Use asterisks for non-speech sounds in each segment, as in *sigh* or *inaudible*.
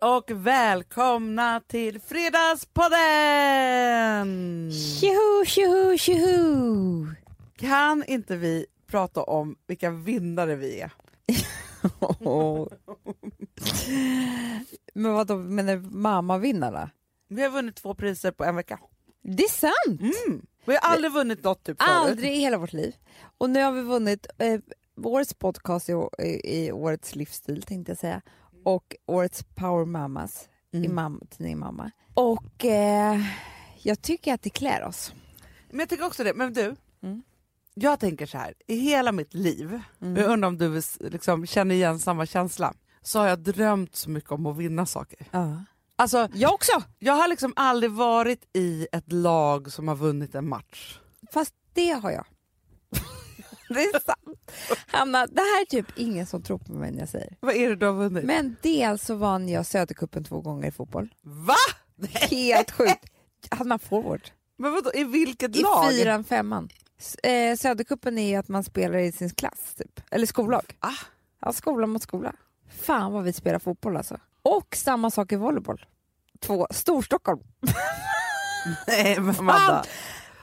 och välkomna till Fredagspodden! Tjoho, tjoho, tjoho! Kan inte vi prata om vilka vinnare vi är? *laughs* Men vadå, menar mammavinnarna? Vi har vunnit två priser på en vecka. Det är sant! Mm. Vi har aldrig vunnit något typ förut. Aldrig i hela vårt liv. Och nu har vi vunnit eh, årets podcast i, i, i årets livsstil tänkte jag säga. Och årets Power Mamas i Mm. mam, tidningen Mamma. Och eh, jag tycker att det klär oss. Men jag tycker också det. Men du, Mm. jag tänker så här, i hela mitt liv, Mm. jag undrar om du liksom känner igen samma känsla, så har jag drömt så mycket om att vinna saker. Ja. Alltså, Jag också! jag har liksom aldrig varit i ett lag som har vunnit en match. Fast det har jag. *laughs* det är sant. Hanna, det här är typ ingen som tror på mig när jag säger. Vad är det du har vunnit? Men dels så vann jag Södercupen två gånger i fotboll. Va? *laughs* Helt sjukt. Man forward? Men vadå, i vilket I lag? fyran, femman. S- Eh, Södercupen är ju att man spelar i sin klass, typ. eller skollag. Ah. Ja, skola mot skola. Fan vad vi spelar fotboll alltså. Och samma sak i volleyboll. Två, Storstockholm. *laughs* Nej men Amanda.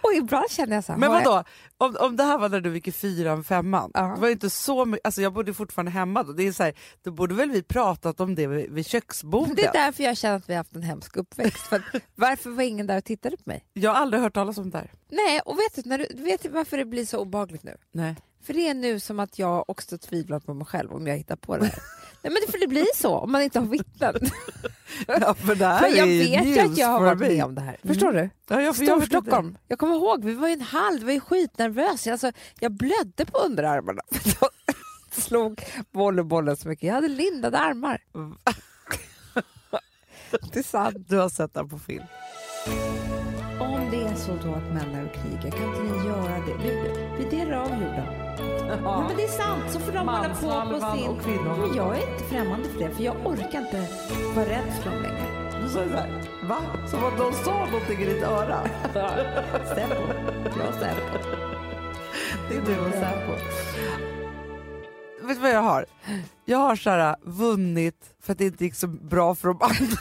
Och ibland känner jag så Men vadå, om, om det här var när du gick i fyran, femman, Ja. det var inte så mycket, alltså jag bodde fortfarande hemma då, det är så här, då borde väl vi pratat om det vid, vid köksbordet? Det är därför jag känner att vi har haft en hemsk uppväxt. För *laughs* varför var ingen där och tittade på mig? Jag har aldrig hört talas om det här. Nej, och vet du, när du, vet du varför det blir så obehagligt nu? Nej. För det är nu som att jag också tvivlar på mig själv om jag hittar på det här. *laughs* Nej men det, för det blir så om man inte har vittnen. *laughs* Ja, för det här För jag vet ju att jag har varit me. med om det här. Förstår du? Ja, jag, för jag inte. Storstockholm. Jag kommer ihåg, vi var i en hall, vi var ju skitnervösa. Alltså, jag blödde på underarmarna. Jag *laughs* slog volleybollen så mycket. Jag hade lindade armar. det är sant. Du har sett den på film. Om det är så då att män är och krigar, kan inte ni göra det? Vi, vi delar av jorden. Nej, men det är sant, så får de hålla på på sin... och kvinnohalvan. Men jag är inte främmande för det, för jag orkar inte vara rädd för dem längre. Du sa så här, va? Som att de sa någonting i ditt öra. *laughs* Säpo. Jag Säpo. Det är du och Säpo. Vet du vad jag har? Jag har så här, vunnit för att det inte gick så bra för de andra.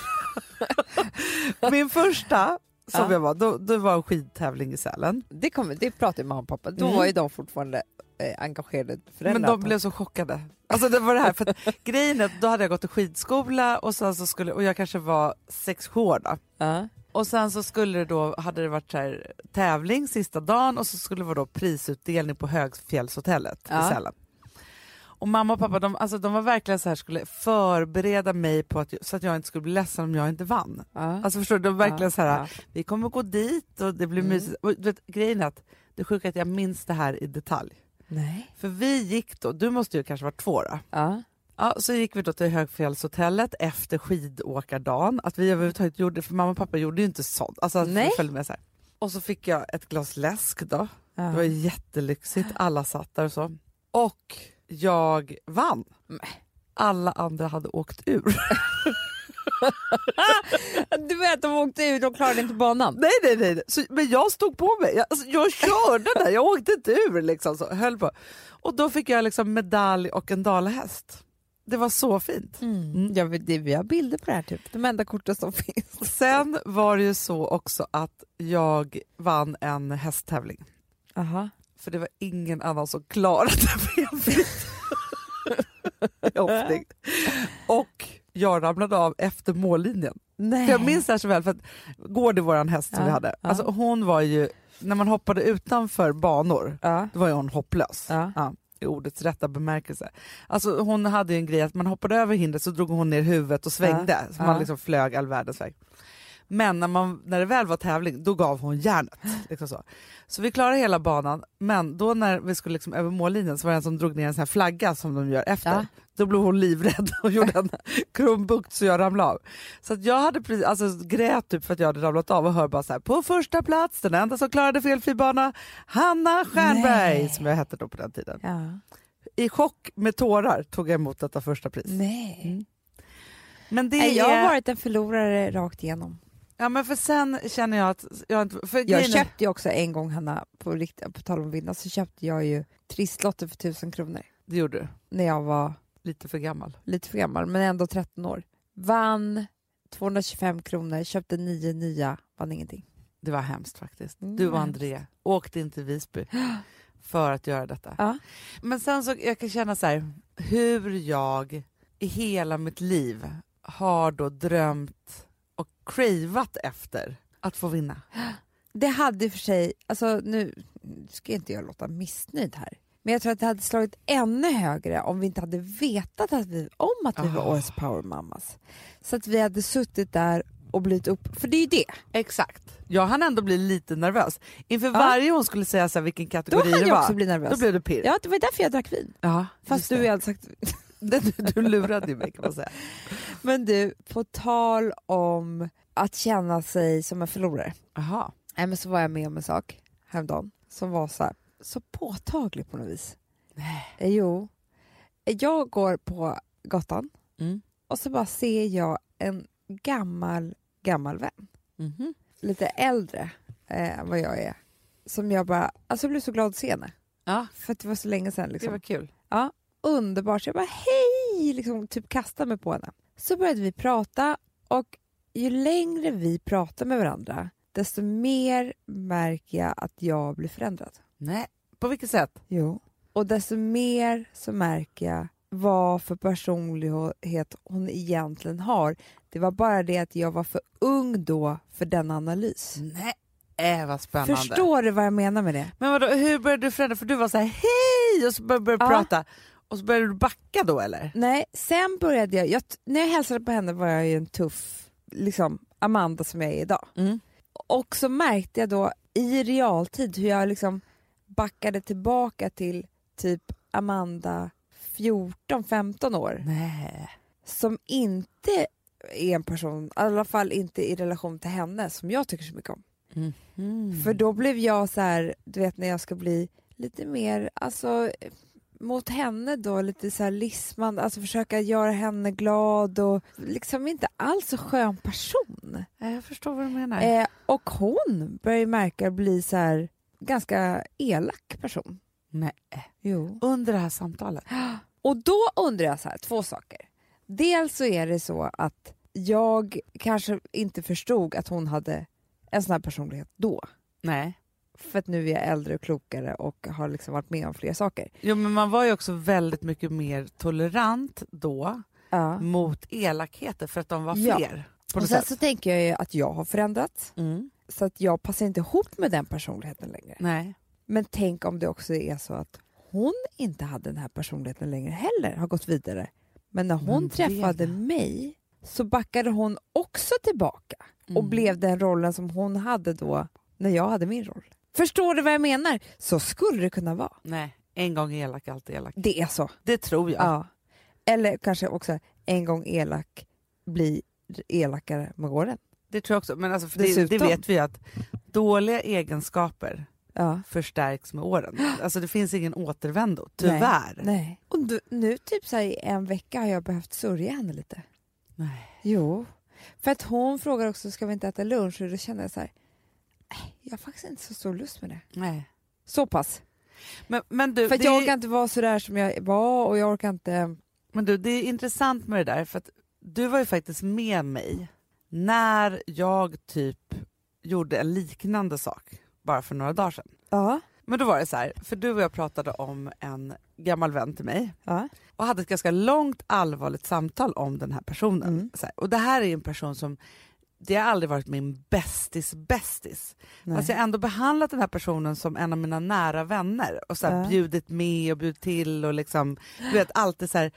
Min första, som Ja. jag var, då, då var en skidtävling i Sälen. Det, kommer, det pratar ju mamma och pappa. Då Mm. var ju de fortfarande eh, engagerade föräldrar. Men de blev så chockade. Alltså det var det här, för att *laughs* grejen är att då hade jag gått i skidskola och, sen så skulle, och jag kanske var sex sju år då. Ja. Och sen så skulle det då, hade det varit här, tävling sista dagen och så skulle det vara då prisutdelning på Högfjällshotellet Ja. i Sälen. Och mamma och pappa de, alltså, de var verkligen så här, skulle förbereda mig på att, så att jag inte skulle bli ledsen om jag inte vann. Ja. Alltså förstår du, de var verkligen så här, vi kommer gå dit och det blir Mm. mysigt. Och, vet, grejen är att det sjuka är att jag minns det här i detalj. Nej. För vi gick då, du måste ju kanske vara två då. Ja. Ja, så gick vi då till Högfjällshotellet efter skidåkardagen. Att vi överhuvudtaget gjorde, för mamma och pappa gjorde ju inte sånt. Alltså att Nej. följde med så här. Och så fick jag ett glas läsk då. Ja. Det var jättelyxigt, alla satt där och så. Och jag vann. Alla andra hade åkt ur. *laughs* Att de åkte ut och klarade inte banan. nej, nej, nej. Så, men jag stod på mig. Jag, alltså, jag körde där, jag åkte inte ur. Liksom, så, höll på. Och då fick jag liksom medalj och en dalahäst. Det var så fint. Mm. Ja, men det, vi har bilder på det här, typ. de enda korten som finns. Sen var det ju så också att jag vann en hästtävling. Aha. För det var ingen annan som klarade. Hoppning. *laughs* Och jag ramlade av efter mållinjen. Nej. Jag minns det här så väl, för att Gård är vår häst som Ja, vi hade. ja. Alltså hon var ju, när man hoppade utanför banor, Ja. då var ju hon hopplös. Ja. I ordets rätta bemärkelse. Alltså hon hade ju en grej att man hoppade över hindret så drog hon ner huvudet och svängde. Ja, Så ja. man liksom flög all världens väg. Men när, man, när det väl var tävling, då gav hon järnet. Liksom så. så vi klarade hela banan, men då när vi skulle liksom över mållinjen så var det en som drog ner en sån här flagga som de gör efter. Ja. Då blev hon livrädd och gjorde en *laughs* krumbukt så jag ramlade av. Så jag hade precis, alltså, grät typ för att jag hade ramlat av och hör bara så här, på första plats, den enda som klarade felfri bana, Hanna Stjernberg, Nej. som jag hette då på den tiden. Ja. I chock med tårar tog jag emot detta första pris. Nej. Mm. Men det Nej, jag har är, varit en förlorare rakt igenom. Ja men för sen känner jag att, jag för Jag köpte ju också en gång, Hanna, på, rikt- på tal om att vinna, så köpte jag ju trisslotter för tusen kronor det gjorde du, när jag var lite för gammal. lite för gammal, men ändå 13 år. vann 225 kronor, köpte nio nya, vann ingenting. Det var hemskt faktiskt. Mm, Du och hemskt. André åkte in till Visby *gasps* för att göra detta. Ja. Men sen så jag kan känna så här, hur jag i hela mitt liv har då drömt cravat efter att få vinna. Det hade för sig, alltså nu ska inte jag låta missnöjd här, men jag tror att det hade slagit ännu högre om vi inte hade vetat att vi, om att vi var Ah. årets powermammas. Så att vi hade suttit där och blivit upp, för det är ju det. Exakt. Jag hann ändå bli lite nervös. Inför Ja. varje hon skulle säga så här, vilken Då kategori det jag var, också blivit nervös. då blev det pirr. Ja, det var därför jag drack vin. Ja, Fast du hade sagt... du, *laughs* du lurade ju mig kan man säga. Men du, på tal om att känna sig som en förlorare. Jaha. Nej, men så var jag med om en sak häromdagen som var så, här, så påtaglig på något vis. Nej. Eh, Jo, jag går på gatan Mm. och så bara ser jag en gammal, gammal vän. Mhm. Lite äldre eh, än vad jag är. Som jag bara, alltså jag blev så glad att se henne. Ja, För att det var så länge sedan. det Liksom. var kul. Underbart. Så jag bara hej! Liksom, typ kastade mig på henne. Så började vi prata och ju längre vi pratar med varandra desto mer märker jag att jag blir förändrad. Nej, på vilket sätt? Jo. Och desto mer så märker jag vad för personlighet hon egentligen har. Det var bara det att jag var för ung då för den analys. Nej, äh, vad spännande. Förstår du vad jag menar med det? Men vadå, hur började du förändra? För du var så här hej och så började du Ja. prata och så började du backa då eller? Nej, sen började jag, jag... När jag hälsade på henne var jag ju en tuff liksom, Amanda som jag är idag. Mm. Och så märkte jag då i realtid hur jag liksom backade tillbaka till typ Amanda 14-15 år Nej. som inte är en person, i alla fall inte i relation till henne, som jag tycker så mycket om. Mm. För då blev jag så här, du vet när jag ska bli lite mer, alltså mot henne då, lite så här lismande, alltså försöka göra henne glad och liksom inte alls så skön person. Jag förstår vad du menar. Eh, och hon börjar ju märka bli så här ganska elak person. Nej. Jo. Under det här samtalet? *gasps* Och då undrar jag så här, två saker. Dels så är det så att jag kanske inte förstod att hon hade en sån här personlighet då. Nej. För att nu är jag äldre och klokare och har liksom varit med om fler saker. Jo men man var ju också väldigt mycket mer tolerant då Ja. mot elakheter för att de var Ja. fler. På Och sen sätt. så tänker jag ju att jag har förändrats Mm. så att jag passar inte ihop med den personligheten längre. Nej. Men tänk om det också är så att hon inte hade den här personligheten längre heller, har gått vidare. Men när hon Men träffade mig så backade hon också tillbaka och Mm. blev den rollen som hon hade då när jag hade min roll. Förstår du vad jag menar? Så skulle det kunna vara. Nej. En gång elak, alltid elak. Det är så. Det tror jag. Ja. Eller kanske också en gång elak blir elakare med åren. Det tror jag också. Men alltså, för det, det vet vi att dåliga egenskaper Ja. förstärks med åren. Alltså det finns ingen återvändo, tyvärr. Nej. Och du, nu typ så här, i en vecka har jag behövt sörja henne lite. Nej. Jo. För att hon frågar också, ska vi inte äta lunch? Och då känner jag så här, nej, jag har faktiskt inte så stor lust med det. Nej. Så pass. Men, men, du, För det, jag orkar inte vara så där som jag var och jag orkar inte... men du, det är intressant med det där, för att du var ju faktiskt med mig när jag typ gjorde en liknande sak bara för några dagar sedan. Ja. Men då var det så här, för du och jag pratade om en gammal vän till mig ja. och hade ett ganska långt allvarligt samtal om den här personen. Mm. Här, och det här är en person som, det har aldrig varit min bästis bästis. Nej. Alltså jag har ändå behandlat den här personen som en av mina nära vänner och så här Ja. bjudit med och bjudit till och liksom, du vet alltid så här,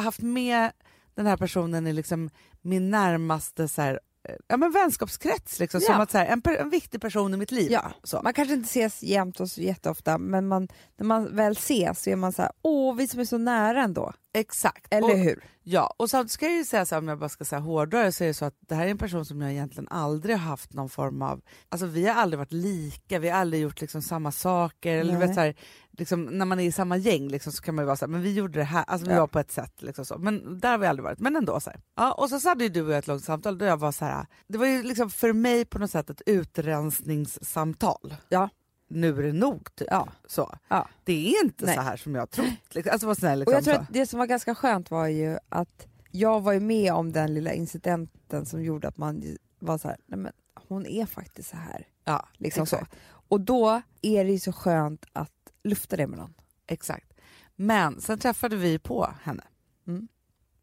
haft med den här personen i liksom min närmaste så här, eh, ja, men vänskapskrets, liksom, som Ja. att så här, en, en viktig person i mitt liv. Ja. Så. Man kanske inte ses jämt och så jätteofta men man, när man väl ses så är man så här, åh vi som är så nära ändå. Exakt. Eller och, hur? Ja, och samtidigt ska jag ju säga så här, om jag bara ska säga hårdare så är det så att det här är en person som jag egentligen aldrig har haft någon form av, alltså vi har aldrig varit lika, vi har aldrig gjort liksom samma saker, eller vet så här, liksom, när man är i samma gäng liksom, så kan man ju vara så här, men vi gjorde det här, alltså vi Ja. var på ett sätt liksom så. men där har vi aldrig varit, men ändå så här. Ja, och så, så hade ju du och jag ett långt samtal där jag var så här, det var ju liksom för mig på något sätt ett utrensningssamtal. Ja. Nu är det nog. Ja. Så. Ja. Det är inte Nej. så här som jag trott. Liksom. Alltså var snäll, Och liksom, jag tror så. att det som var ganska skönt var ju att jag var ju med om den lilla incidenten som gjorde att man var så här, nej men hon är faktiskt så här. Ja, Liksom så. Och då är det ju så skönt att lufta det med någon. Exakt. Men sen träffade vi på henne. Mm.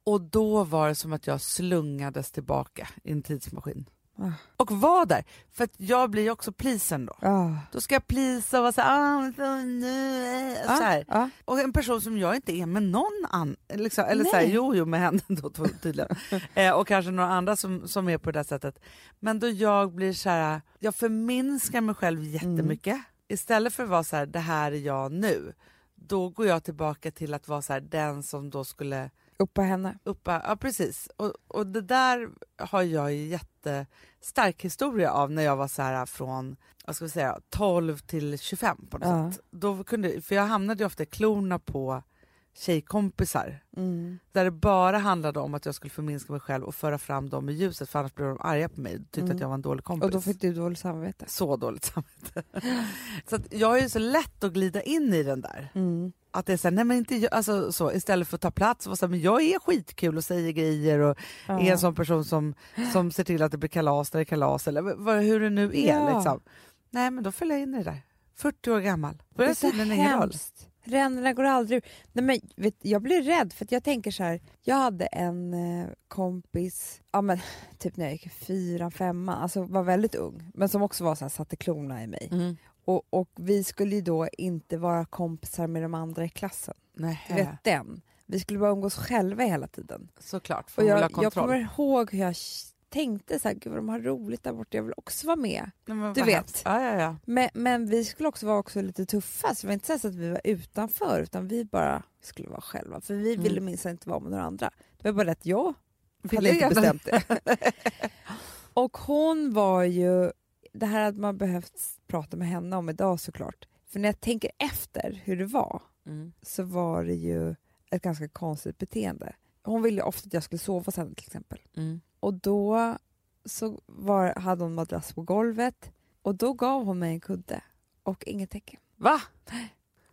Och då var det som att jag slungades tillbaka i en tidsmaskin. Ah. Och var där. För att jag blir också pleasen då. Ah. Då ska jag plisa och vara så här, ah, nu, eh", så här. Ah. Och en person som jag inte är med någon annan. Liksom, eller så här, Nej. jo, jo med henne *laughs* då tydligen. *laughs* eh, och kanske några andra som, som är på det där sättet. Men då jag blir så här, jag förminskar mig själv jättemycket. Istället för att vara så här, det här är jag nu. Då går jag tillbaka till att vara så här, den som då skulle Upp på henne. uppa, ja precis. Och, och det där har jag ju jättestark historia av när jag var så här från vad ska vi säga, 12 till 25 på något Ja. sätt. Då kunde, för jag hamnade ju ofta i klorna på tjejkompisar Mm. där det bara handlade om att jag skulle förminska mig själv och föra fram dem i ljuset för annars blev de arga på mig och tyckte Mm. att jag var en dålig kompis. Och då fick du dåligt samvete. Så dåligt samvete. *laughs* så jag är ju så lätt att glida in i den där. Mm. Att det är så här, nej men inte jag, alltså så, istället för att ta plats och vara så här, men jag är skitkul och säger grejer och Ja. är en sån person som, som ser till att det blir kalas när det är kalas eller vad, hur det nu är. Ja. Liksom. Nej men då följer jag in i det där. 40 år gammal. Det är så ingen roll. hemskt. Ränderna går aldrig ur. Nej, men, vet, jag blir rädd för att jag tänker så här. Jag hade en eh, kompis, ja, men, typ när jag gick fyran, femman, alltså var väldigt ung. Men som också var så här, satte klorna i mig. Mm. Och, och vi skulle ju då inte vara kompisar med de andra i klassen. Nej, Du vet den. Vi skulle bara umgås själva hela tiden. såklart. För Och jag, jag kommer ihåg hur jag tänkte så här, gud vad de har roligt där borta, jag vill också vara med. Men du vet. Ja, ja, ja. Men, men vi skulle också vara också lite tuffa, så det var inte så att vi var utanför utan vi bara skulle vara själva. För vi Mm. ville minsann inte vara med några andra. Det var bara att jag hade inte bestämt det. *laughs* Och hon var ju, det här hade man behövt prata med henne om idag såklart. För när jag tänker efter hur det var Mm. så var det ju ett ganska konstigt beteende. Hon ville ofta att jag skulle sova hos henne till exempel. Mm. Och då så var, hade hon madrass på golvet och då gav hon mig en kudde och inget tecken. Va?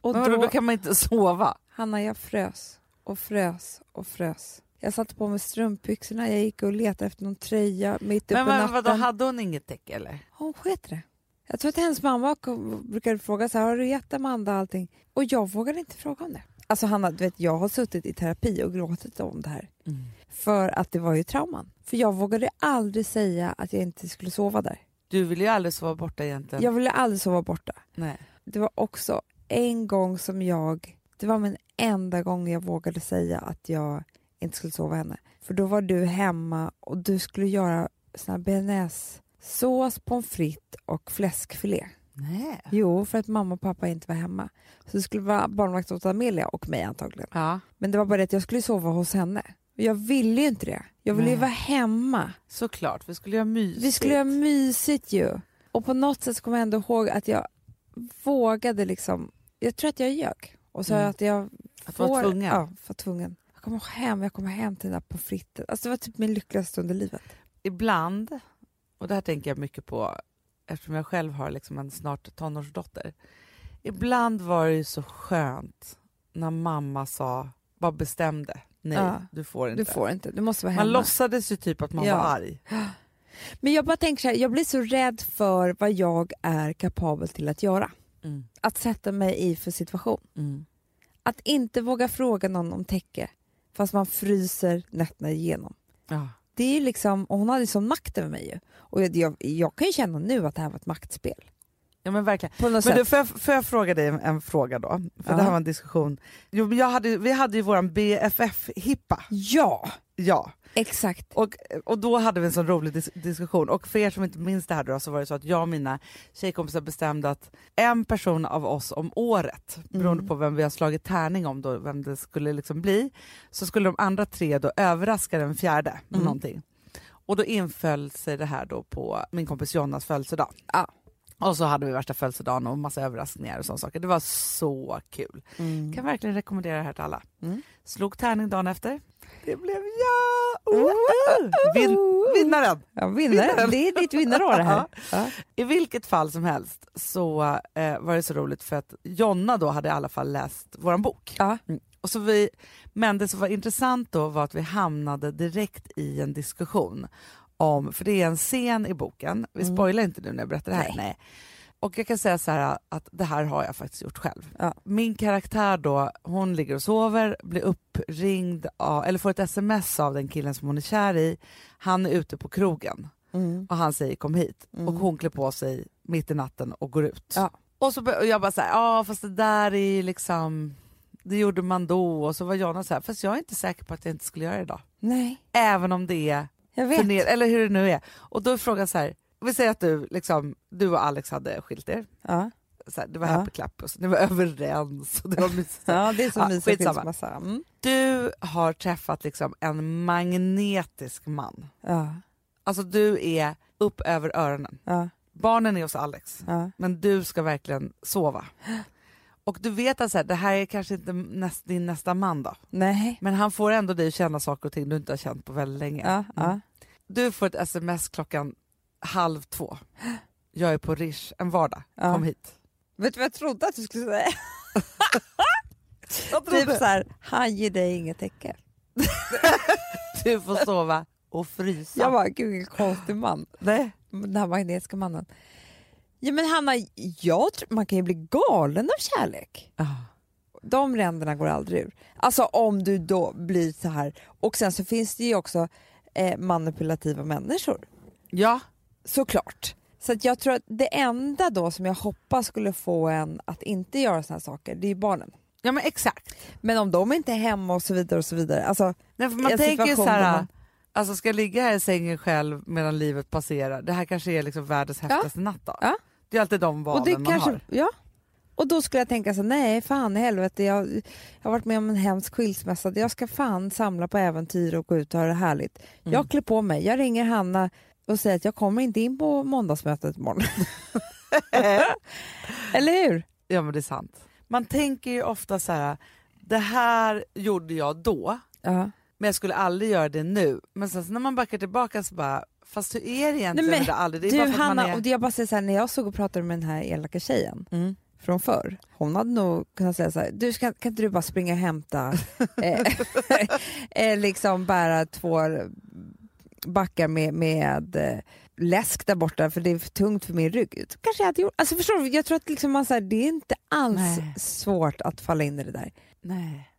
Och Men då, då kan man inte sova? Hanna, jag frös och frös och frös. Jag satte på mig strumpbyxorna, jag gick och letade efter någon tröja mitt uppe Men i natten. vadå, hade hon inget täcke eller? Hon sket det. Jag tror att hennes mamma brukade fråga så här, har du gett Amanda allting? Och jag vågade inte fråga om det. Alltså Hanna, du vet, jag har suttit i terapi och gråtit om det här. För att det var ju trauman. För jag vågade aldrig säga att jag inte skulle sova där. Du vill ju aldrig sova borta egentligen. Jag ville aldrig sova borta. Nej. Det var också en gång som jag, det var min enda gång jag vågade säga att jag inte skulle sova henne. För då var du hemma och du skulle göra sån bearnaisesås, pommes frites och fläskfilé. Nej. Jo, för att mamma och pappa inte var hemma. Så det skulle vara barnvakt åt Amelia och mig antagligen. Ja, Men det var bara det att jag skulle sova hos henne. Jag ville ju inte det. Jag ville ju vara hemma. såklart. Vi skulle göra mysigt. Vi skulle göra mysigt ju. Och på något sätt kommer jag ändå ihåg att jag vågade liksom, jag tror att jag ljög. Och sa Mm. att jag Att vara tvungen. Ja, var tvungen. Jag kommer hem, jag kommer hem till den där på fritten. Alltså det var typ min lyckligaste stund i livet. Ibland, och det här tänker jag mycket på eftersom jag själv har liksom en snart tonårsdotter. Ibland var det ju så skönt när mamma sa, bara bestämde, nej Ja. du får inte. Du får inte, du måste vara man hemma. låtsades ju typ att man Ja. var arg. *gasps* Men jag bara tänker så här, jag blir så rädd för vad jag är kapabel till att göra. Mm. Att sätta mig i för situation. Mm. Att inte våga fråga någon om täcke fast man fryser nätterna igenom. Ja. Det är liksom, och hon hade sån makt över mig ju. Och jag, jag, jag kan ju känna nu att det här var ett maktspel. ja men verkligen. Men sätt. du, får, jag, får jag fråga dig en, en fråga då? För Ja. det här var en diskussion. Jo, jag hade, vi hade ju våran BFF-hippa. Ja, Ja. Exakt. Och, och då hade vi en sån rolig dis diskussion. Och för er som inte minns det här då, så var det så att jag och mina tjejkompisar bestämde att en person av oss om året, beroende Mm. på vem vi har slagit tärning om då, vem det skulle liksom bli, så skulle de andra tre då överraska den fjärde med Mm. någonting. Och då inföll sig det här då på min kompis Jonas födelsedag. Ja. Och så hade vi värsta födelsedagen och massa överraskningar och sådana saker. Det var så kul. Kan verkligen rekommendera det här till alla. Mm. Slog tärning dagen efter. Det blev ja! Vin, vinnaren! Ja, vinnare. Det är ditt vinnarår det här. *laughs* Ja. I vilket fall som helst så eh, var det så roligt för att Jonna då hade i alla fall läst våran bok. Ja. Och så vi, men det som var intressant då var att vi hamnade direkt i en diskussion om, för det är en scen i boken, vi Mm. spoilar inte nu när jag berättar det här. Nej. Nej. Och jag kan säga så här att det här har jag faktiskt gjort själv. Ja. Min karaktär då, hon ligger och sover, blir uppringd av, eller får ett sms av den killen som hon är kär i. Han är ute på krogen Mm. och han säger kom hit Mm. och hon klär på sig mitt i natten och går ut. Ja. Och så och jag bara såhär, ja fast det där är liksom, det gjorde man då och så var Jonna så här, fast jag är inte säker på att jag inte skulle göra det idag. Nej, Även om det är jag vet. förned- eller hur det nu är. Och då är frågan så här, vi säger att du, liksom, du och Alex hade skilt er, Ja. så här, det var Ja. happy clap och så, ni var överens och det var mysigt. *laughs* ja, det är så Ja, mysig skilsmässa. Mm. Du har träffat liksom en magnetisk man. Ja, Alltså du är upp över öronen. ja, Barnen är hos Alex, ja. men du ska verkligen sova. *gasps* Och du vet att så här, det här är kanske inte näst, din nästa man då, Nej. men han får ändå dig att känna saker och ting du inte har känt på väldigt länge. Ja, Mm. Du får ett sms klockan halv två. Jag är på Rish en vardag, Ja. kom hit. Vet du vad jag trodde att du skulle säga? Typ så här, han ger dig inget täcke. *laughs* Du får sova och frysa. Jag bara, gud vilken konstig man. Nej. Den här magnetiska mannen. Ja men Hanna, jag tror, man kan ju bli galen av kärlek. Ah. De ränderna går aldrig ur. Alltså om du då blir så här. Och sen så finns det ju också eh, manipulativa människor. Ja, Såklart. Så att jag tror att det enda då som jag hoppas skulle få en att inte göra här saker, det är ju barnen. ja men exakt. Men om de inte är hemma och så vidare och så vidare. Alltså, Nej, för man tänker ju situation så där här, man- alltså ska jag ligga här i sängen själv medan livet passerar, det här kanske är liksom världens häftigaste natt då. Ja. Det är alltid de valen och det man kanske, har. ja. Och då skulle jag tänka så nej fan i helvete, jag, jag har varit med om en hemsk skilsmässa, jag ska fan samla på äventyr och gå ut och ha det härligt. Mm. Jag klär på mig, jag ringer Hanna och säger att jag kommer inte in på måndagsmötet imorgon. *laughs* Eller hur? Ja men det är sant. Man tänker ju ofta så här, det här gjorde jag då, Ja. men jag skulle aldrig göra det nu. Men sen när man backar tillbaka så bara, fast hur är det egentligen Nej, men det aldrig? Det Du Hanna, är... och jag bara säger så här, när jag såg och pratade med den här elaka tjejen Mm. från förr, hon hade nog kunnat säga så här, du ska, kan inte du bara springa och hämta, *laughs* eh, *laughs* eh, liksom bära två backar med, med eh, läsk där borta för det är för tungt för min rygg. Så kanske jag hade gjort, alltså förstår du, jag tror att liksom man, så här, det är inte alls Nej. svårt att falla in i det där. Nej.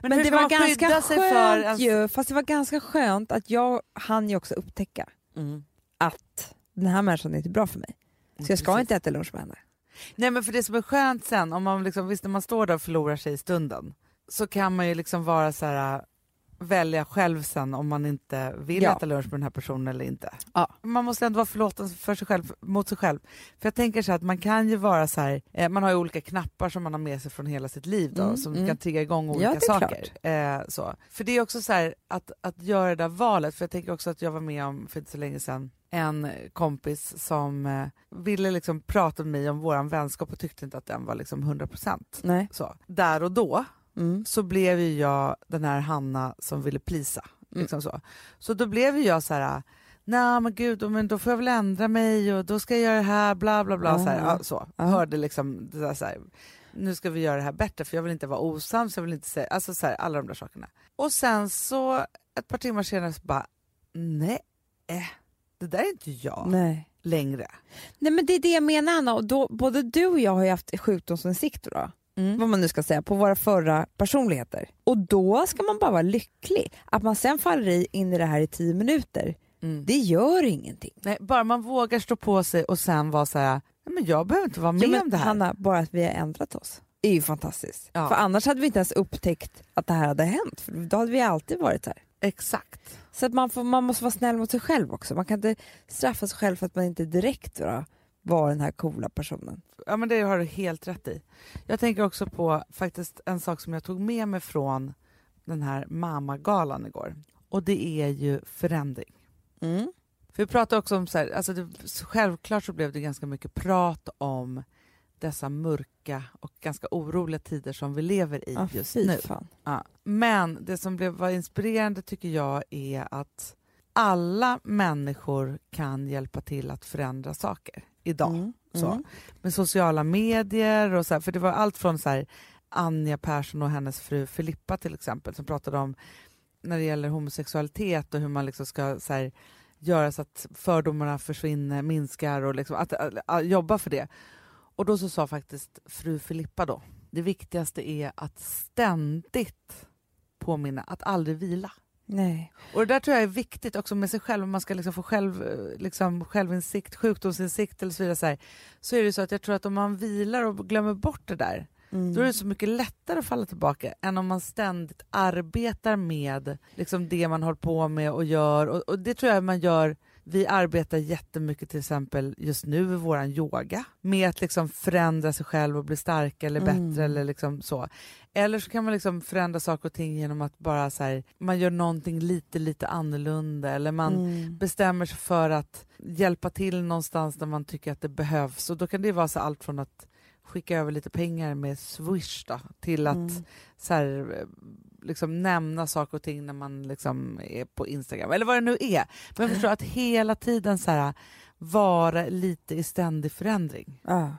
Men, hur det var ganska skönt ens- ju, fast det var ganska skönt att jag hann ju också upptäcka Mm. att den här människan är inte bra för mig. Så jag ska Precis. inte äta lunch med henne. Nej men för det som är skönt sen, om man liksom, visst när man står där och förlorar sig i stunden, så kan man ju liksom vara så här välja själv sen om man inte vill Ja. äta lunch med den här personen eller inte. Ja. Man måste ändå vara förlåten för sig själv, mot sig själv. För jag tänker så här att man kan ju vara så här, eh, man har ju olika knappar som man har med sig från hela sitt liv då, Mm, som mm. kan trigga igång Ja, olika är saker. Eh, så. För det är också så här att, att göra det där valet, för jag tänker också att jag var med om för inte så länge sedan en kompis som eh, ville liksom prata med mig om våran vänskap och tyckte inte att den var liksom 100%. Nej. Så. Där och då Mm. så blev ju jag den här Hanna som ville plisa. Mm. Liksom så. så då blev ju jag så här, nej men gud, men då får jag väl ändra mig och då ska jag göra det här, bla bla bla. Så, här, Ja. så. Hörde liksom det där så här, nu ska vi göra det här bättre för jag vill inte vara osams, jag vill inte säga, alltså så här, alla de där sakerna. Och sen så ett par timmar senare så bara, nej, det där är inte jag Nej. längre. Nej men det är det jag menar Anna, och då, både du och jag har ju haft sjukdomsinsikter då, vad man nu ska säga, på våra förra personligheter. Och då ska man bara vara lycklig. Att man sen faller in i det här i tio minuter, Mm. det gör ingenting. Nej, bara man vågar stå på sig och sen vara så här, men jag behöver inte vara med Ja, men om det här. Hanna, bara att vi har ändrat oss är ju fantastiskt. Ja. För annars hade vi inte ens upptäckt att det här hade hänt, för då hade vi alltid varit här. Exakt. Så att man, får, man måste vara snäll mot sig själv också. Man kan inte straffa sig själv för att man inte direkt då, var den här coola personen. Ja men det har du helt rätt i. Jag tänker också på faktiskt en sak som jag tog med mig från den här mamagalan igår. Och det är ju förändring. Mm. För vi pratade också om så här, alltså det, självklart så blev det ganska mycket prat om dessa mörka och ganska oroliga tider som vi lever i Ja, just nu. Ja. Men det som blev, var inspirerande tycker jag är att alla människor kan hjälpa till att förändra saker idag. Mm. Så. Mm. Med sociala medier och så här, för det var allt från så här, Anja Persson och hennes fru Filippa till exempel som pratade om när det gäller homosexualitet och hur man liksom ska så här, göra så att fördomarna försvinner, minskar och liksom, att, att, att, jobba för det. Och då så sa faktiskt fru Filippa då, det viktigaste är att ständigt påminna, att aldrig vila. Nej. Och det där tror jag är viktigt också med sig själv, om man ska liksom få själv, liksom självinsikt, sjukdomsinsikt eller så vidare. Så, här, så är det så att jag tror att om man vilar och glömmer bort det där, Mm. då är det så mycket lättare att falla tillbaka än om man ständigt arbetar med liksom det man håller på med och gör. Och, och det tror jag man gör vi arbetar jättemycket till exempel just nu i vår yoga med att liksom förändra sig själv och bli starkare eller bättre Mm. eller liksom så. Eller så kan man liksom förändra saker och ting genom att bara så här, man gör någonting lite lite annorlunda eller man Mm. bestämmer sig för att hjälpa till någonstans där man tycker att det behövs och då kan det vara så allt från att skicka över lite pengar med Swish då, till att Mm. så här, liksom nämna saker och ting när man liksom är på Instagram eller vad det nu är. Men jag förstår att hela tiden så här, vara lite i ständig förändring. Ja.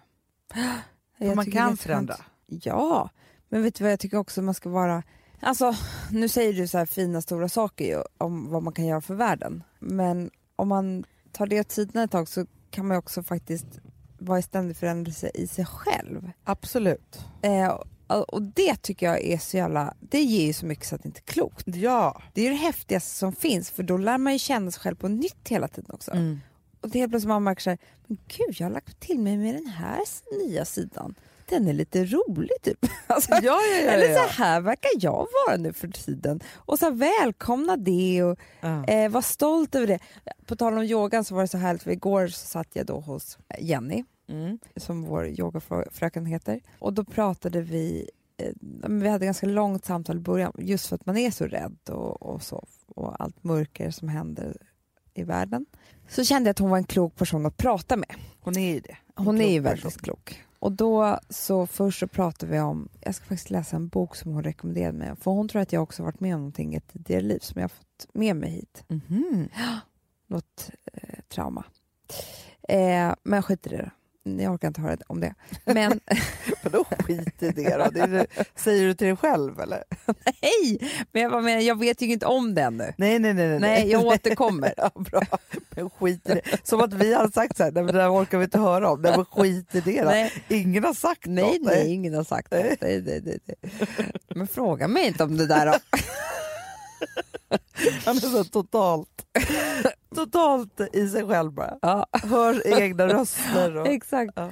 För man kan förändra. Ja, men vet du vad jag tycker också man ska vara... Alltså, nu säger du så här fina stora saker ju, om vad man kan göra för världen. Men om man tar det åt sidan ett tag så kan man också faktiskt vara i ständig förändring i sig själv. Absolut. Eh, och- det tycker jag är så jävla... Det ger ju så mycket så att det inte är klokt. Ja. Det är ju det häftigaste som finns för då lär man ju känna sig själv på nytt hela tiden också. Mm. Och det är helt plötsligt man märker så här, men gud jag har lagt till mig med den här nya sidan. Den är lite rolig typ. *laughs* Alltså, Ja, ja, ja, Eller så här verkar jag vara nu för tiden. Och så här, välkomna det och eh, var stolt över det. På tal om yogan så var det så härligt, för igår så satt jag då hos Jenny, Mm. som vår yogafröken heter. Och då pratade vi, eh, vi hade ganska långt samtal i början, just för att man är så rädd och, och så. Och allt mörker som händer i världen. Så kände jag att hon var en klok person att prata med. Hon är ju det. En Hon är ju väldigt person. klok. Och då så först så pratade vi om, jag ska faktiskt läsa en bok som hon rekommenderade mig. För hon tror att jag också varit med om någonting i ett tidigare liv som jag har fått med mig hit. Mhm. Något eh, trauma. Eh, men skit i det då. Jag orkar inte höra om det. *laughs* Men *laughs* Vadå skit i det då? Det säger du till dig själv eller? *laughs* hej! Men jag, menar, jag vet ju inte om det ännu. Nej, nej, nej. Nej, jag återkommer. Ja, bra. Men skit i det. Som att vi har sagt så här, nej men det där orkar vi inte höra om. Nej men skit i det då. Nej, Ingen har sagt nej, något. nej, ingen har sagt det. Nej, nej, nej, nej. Men fråga mig inte om det där då. Han är så totalt, totalt i sig själv bara. Ja, Hör egna röster. Och, *laughs* exakt. Ja.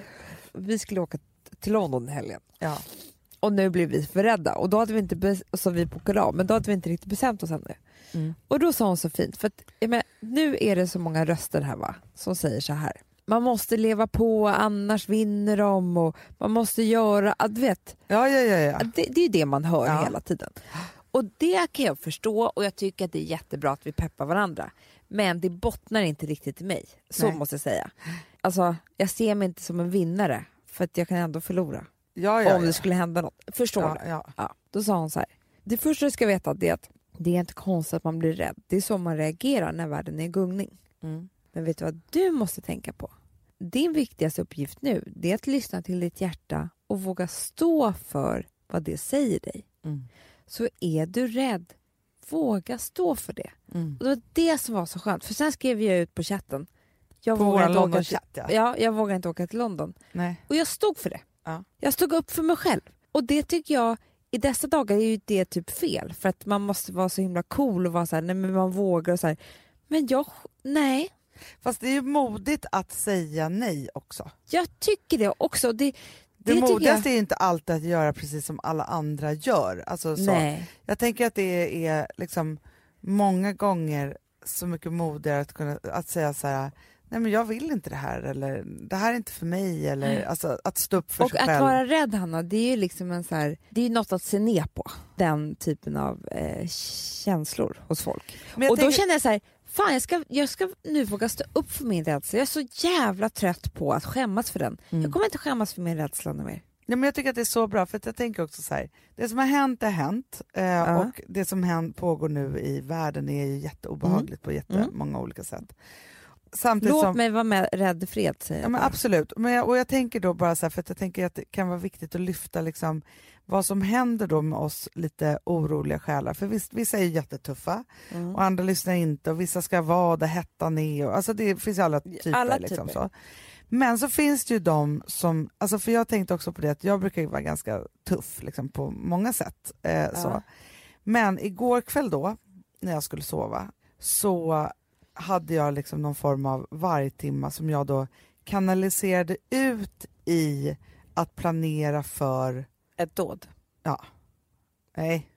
Vi skulle åka till London i helgen. ja. Och nu blev vi för rädda och då hade vi inte så vi bokade av, men då hade vi inte riktigt bestämt oss ännu. Mm. Och då sa hon så fint, för att, menar, nu är det så många röster här va, som säger så här. Man måste leva på, annars vinner de och man måste göra, du vet, ja, ja, ja. ja. det, det är det man hör Ja. hela tiden. Och det kan jag förstå och jag tycker att det är jättebra att vi peppar varandra. Men det bottnar inte riktigt i mig, så Nej. måste jag säga. Alltså, jag ser mig inte som en vinnare för att jag kan ändå förlora ja, ja, om ja. det skulle hända något. Förstår ja, du? ja. Då sa hon så här. Det första du ska veta är att det är inte konstigt att man blir rädd. Det är så man reagerar när världen är i gungning. Mm. Men vet du vad du måste tänka på? Din viktigaste uppgift nu det är att lyssna till ditt hjärta och våga stå för vad det säger dig. Mm. Så är du rädd, våga stå för det. Mm. Och det var det som var så skönt. För sen skrev jag ut på chatten. Jag På vågar inte åka till, London-chatt ja. ja, jag vågar inte åka till London. Nej. Och jag stod för det. Ja. Jag stod upp för mig själv. Och det tycker jag, i dessa dagar är ju det typ fel. För att man måste vara så himla cool och vara så här, nej men man vågar och så här. Men jag, nej. Fast det är ju modigt att säga nej också. Jag tycker det också. Det, Det, det modigaste är inte alltid att göra precis som alla andra gör. Alltså, så. Nej. Jag tänker att det är liksom många gånger så mycket modigare att, kunna, att säga så här, nej men jag vill inte det här eller det här är inte för mig eller alltså, att stå upp för Och sig att själv. vara rädd Hanna, det är ju liksom en så här, det är ju något att se ner på. Den typen av eh, känslor hos folk. Och då tänker- känner jag så här, fan jag ska, jag ska nu våga stå upp för min rädsla. Jag är så jävla trött på att skämmas för den. Mm. Jag kommer inte skämmas för min rädsla nu mer. Ja, men jag tycker att det är så bra, för att jag tänker också så här, det som har hänt är hänt eh, och det som hänt, pågår nu i världen är ju jätteobehagligt på jättemånga olika sätt. Samtidigt Låt som, mig vara med rädd fred säger ja, men absolut, men jag, och jag tänker då bara så här, för att jag tänker att det kan vara viktigt att lyfta liksom vad som händer då med oss lite oroliga själar. För visst, vissa är jättetuffa Mm. och andra lyssnar inte och vissa ska vara där hettan är. Och, alltså det finns ju alla typer. Alla liksom, typer. Så. Men så finns det ju de som, alltså för jag tänkte också på det att jag brukar ju vara ganska tuff liksom, på många sätt. Eh, så. Ja. Men igår kväll då, när jag skulle sova, så hade jag liksom någon form av vargtimma som jag då kanaliserade ut i att planera för, Ett dåd. nej,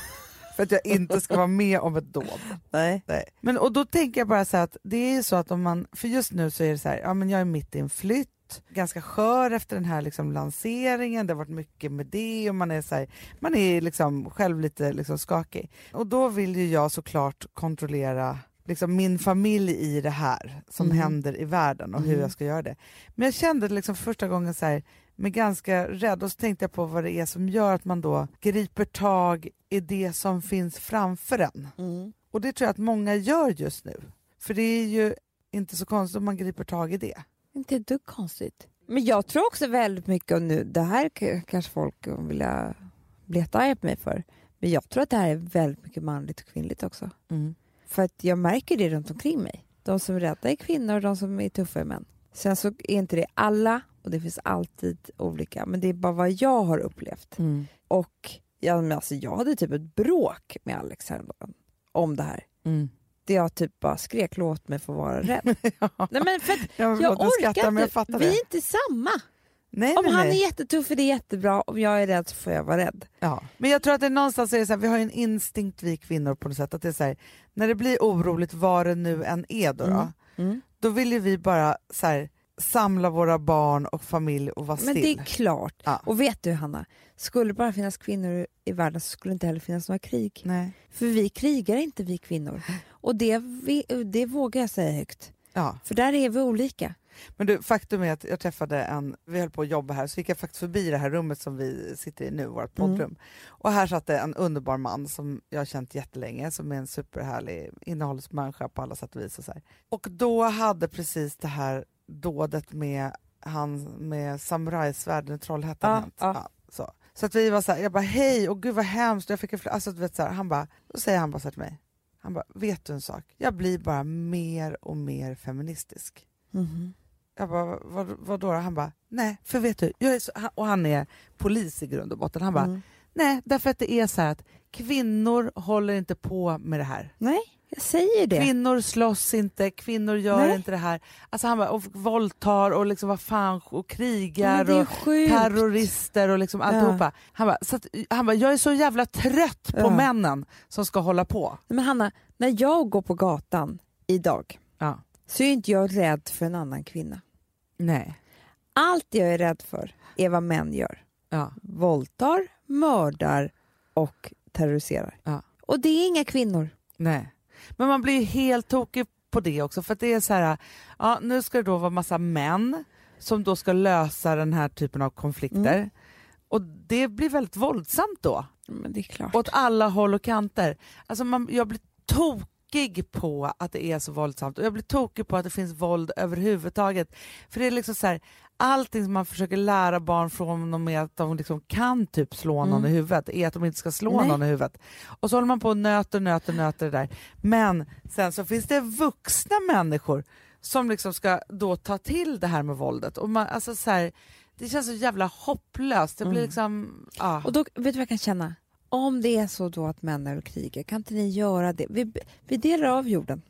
*laughs* för att jag inte ska vara med om ett dåd. Nej. Nej. Men, och då tänker jag bara så här att det är ju så att om man, för just nu så är det så här, ja men jag är mitt i en flytt, ganska skör efter den här liksom lanseringen, det har varit mycket med det och man är så här, man är liksom själv lite liksom skakig. Och då vill ju jag såklart kontrollera liksom min familj i det här som Mhm. händer i världen och hur Mhm. jag ska göra det. Men jag kände liksom för första gången så här, med ganska rädd och så tänkte jag på vad det är som gör att man då griper tag i det som finns framför en. Mm. Och det tror jag att många gör just nu. För det är ju inte så konstigt om man griper tag i det. Inte dugg konstigt. Men jag tror också väldigt mycket, och nu, det här kanske folk vill bli jättearga på mig för, men jag tror att det här är väldigt mycket manligt och kvinnligt också. För att jag märker det runt omkring mig. De som är rädda är kvinnor och de som är tuffa är män. Sen så är inte det alla och det finns alltid olika, men det är bara vad jag har upplevt. Mm. Och ja, men alltså, jag hade typ ett bråk med Alex häromdagen om det här. Mm. Där jag typ bara skrek låt mig få vara rädd. *laughs* ja. Nej, men för Jag, jag orkar orkar skratta, men jag inte. fattar Vi det. är inte samma. Nej, Om nej, han nej. är jättetuff är det jättebra, om jag är rädd så får jag vara rädd. Ja. Men jag tror att det är någonstans är det så här, vi har en instinkt vi kvinnor på något sätt att det är så här, när det blir oroligt vad det nu än är då, då, Mm. då vill ju vi bara så här, samla våra barn och familj och vara Men det still. är klart. Ja. Och vet du Hanna, skulle det bara finnas kvinnor i världen så skulle det inte heller finnas några krig. Nej. För vi krigar inte vi kvinnor. Och det, vi, det vågar jag säga högt. Ja. För där är vi olika. Men du, faktum är att jag träffade en, vi höll på att jobba här, så gick jag faktiskt förbi det här rummet som vi sitter i nu, vårt Mm. poddrum. Och här satt det en underbar man som jag har känt jättelänge, som är en superhärlig innehållsmänniska på alla sätt och vis. Och, så här. och då hade precis det här dådet med han med samurajsvärden i Trollhättan Ja, hänt. ja. så. så att vi var så här, jag bara hej, och gud vad hemskt, jag fick en alltså, du vet, så här, han bara, då säger han bara så till mig, han bara, vet du en sak? Jag blir bara mer och mer feministisk. Mhm. Jag bara, vad, vad då? Han bara, nej, för vet du, jag är så, och han är polis i grund och botten. Han bara, Mm. nej, därför att det är så här att kvinnor håller inte på med det här. Nej, jag säger det. Kvinnor slåss inte, kvinnor gör Nej. inte det här. Alltså han bara, och våldtar och liksom vad fan, och krigar och sjukt. terrorister och liksom alltihopa. Han bara, så att, han bara, jag är så jävla trött på Ja. männen som ska hålla på. Men Hanna, när jag går på gatan idag Ja. så är inte jag rädd för en annan kvinna. Nej. Allt jag är rädd för är vad män gör. Ja. Våldtar, mördar och terroriserar. Ja. Och det är inga kvinnor. Nej. Men man blir ju helt tokig på det också för att det är så här, ja nu ska det då vara massa män som då ska lösa den här typen av konflikter. Mm. Och det blir väldigt våldsamt då, Men det är klart. åt alla håll och kanter. Alltså man, jag blir tokig på att det är så våldsamt och jag blir tokig på att det finns våld överhuvudtaget. För det är liksom så här, allting som man försöker lära barn från dem med att de liksom kan typ slå någon Mm. i huvudet är att de inte ska slå Nej. någon i huvudet. Och så håller man på och nöter, nöter, nöter det där. Men sen så finns det vuxna människor som liksom ska då ta till det här med våldet. Och man, alltså så här, det känns så jävla hopplöst. Det blir Mm. liksom... Ja. Och då, vet du vad jag kan känna? Om det är så då att män är och krigar, kan inte ni göra det? Vi, vi delar av jorden.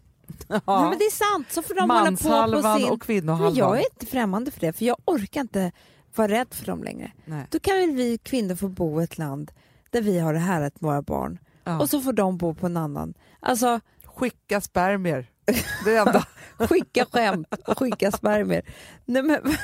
Ja. men det är sant, så får de hålla på på sin... och kvinnohalvan. Men jag är inte främmande för det, för jag orkar inte vara rädd för dem längre. Nej. Då kan väl vi kvinnor få bo i ett land där vi har det härligt med våra barn Ja. och så får de bo på en annan. Alltså, Skicka spermier. Det enda. *laughs* skicka skämt och skicka spermier. Nej, men, *laughs*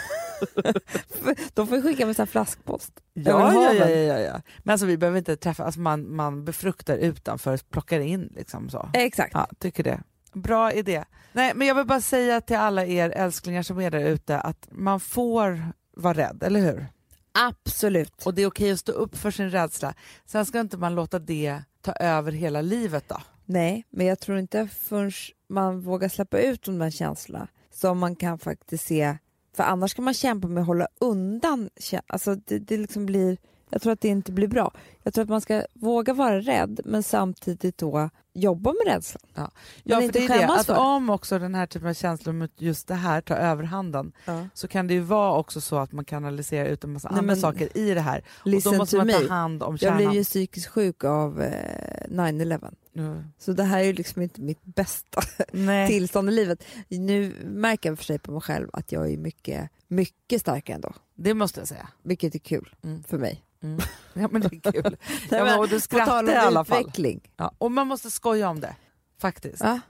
de får skicka med så här flaskpost. ja, ja, ja, ja, ja. Men alltså vi behöver inte träffa, alltså man, man befruktar utanför, plockar in liksom så. Exakt. Ja, tycker det. Bra idé. Nej, men jag vill bara säga till alla er älsklingar som är där ute att man får vara rädd, eller hur? Absolut. Och det är okej att stå upp för sin rädsla. Sen ska inte man låta det ta över hela livet då. Nej, men jag tror inte förrän man vågar släppa ut de där känslorna som man kan faktiskt se, för annars kan man kämpa med att hålla undan, alltså det, det liksom blir Jag tror att det inte blir bra. Jag tror att man ska våga vara rädd men samtidigt då jobba med rädslan. Ja, Men för inte det är det, att för. om också den här typen av känslor mot just det här tar överhanden så kan det ju vara också så att man kanaliserar ut en massa Nej, andra men- saker i det här. Och då måste man me. ta hand om Jag kärnan. blev ju psykiskt sjuk av eh, 9-11. Mm. Så det här är ju liksom inte mitt bästa *laughs* tillstånd i livet. Nu märker jag för sig på mig själv att jag är mycket, mycket starkare ändå. Det måste jag säga. Vilket är kul Mm. för mig. Mm. Ja men det är kul. *laughs* Ja, men, och du skrattar i alla fall. Ja, och man måste skoja om det. Faktiskt. Ja.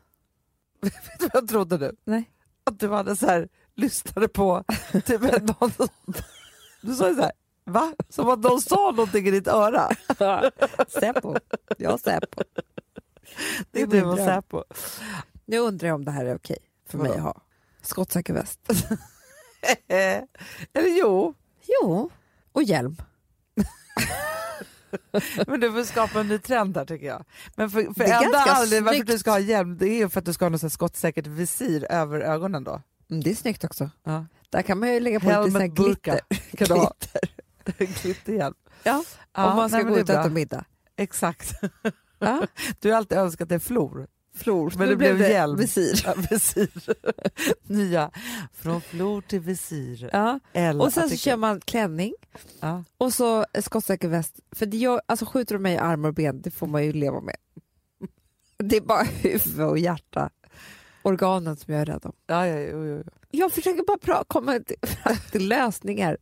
*laughs* Vet du vad jag trodde nu? Nej. Att du hade så här, lyssnade på typ en- *laughs* någon Du sa ju så här, va? Som att någon sa någonting i ditt öra. Säpo. Jag Säpo. Det är Det är du och. Säpo. Nu undrar jag om det här är okej för mig Vadå? att ha. Skottsäker väst. *laughs* Eller jo, Jo, och hjälm. *laughs* men du får skapa en ny trend här tycker jag. Men för, för enda anledningen varför du ska ha hjälm det är ju för att du ska ha något skottsäkert visir över ögonen då. Mm, det är snyggt också. Ja. Där kan man ju lägga på lite Helmet burka glitter. *laughs* kan du ha. glitter. Glitterhjälm. Ja, Ja, om man ska nej, gå ut och äta middag. Exakt. Ja. Du har alltid önskat en flor. Flor. Men Nu det blev det hjälm. Visir. Ja, visir. *laughs* Nya. Från flor till visir. Ja. Och sen så kör man klänning ja. och så skottsäker väst. För det gör, alltså skjuter de mig i armar och ben, det får man ju leva med. Det är bara huvud och hjärta, organen som jag är rädd om. Ja, ja, jo, jo, jo. Jag försöker bara pra- komma till, till lösningar.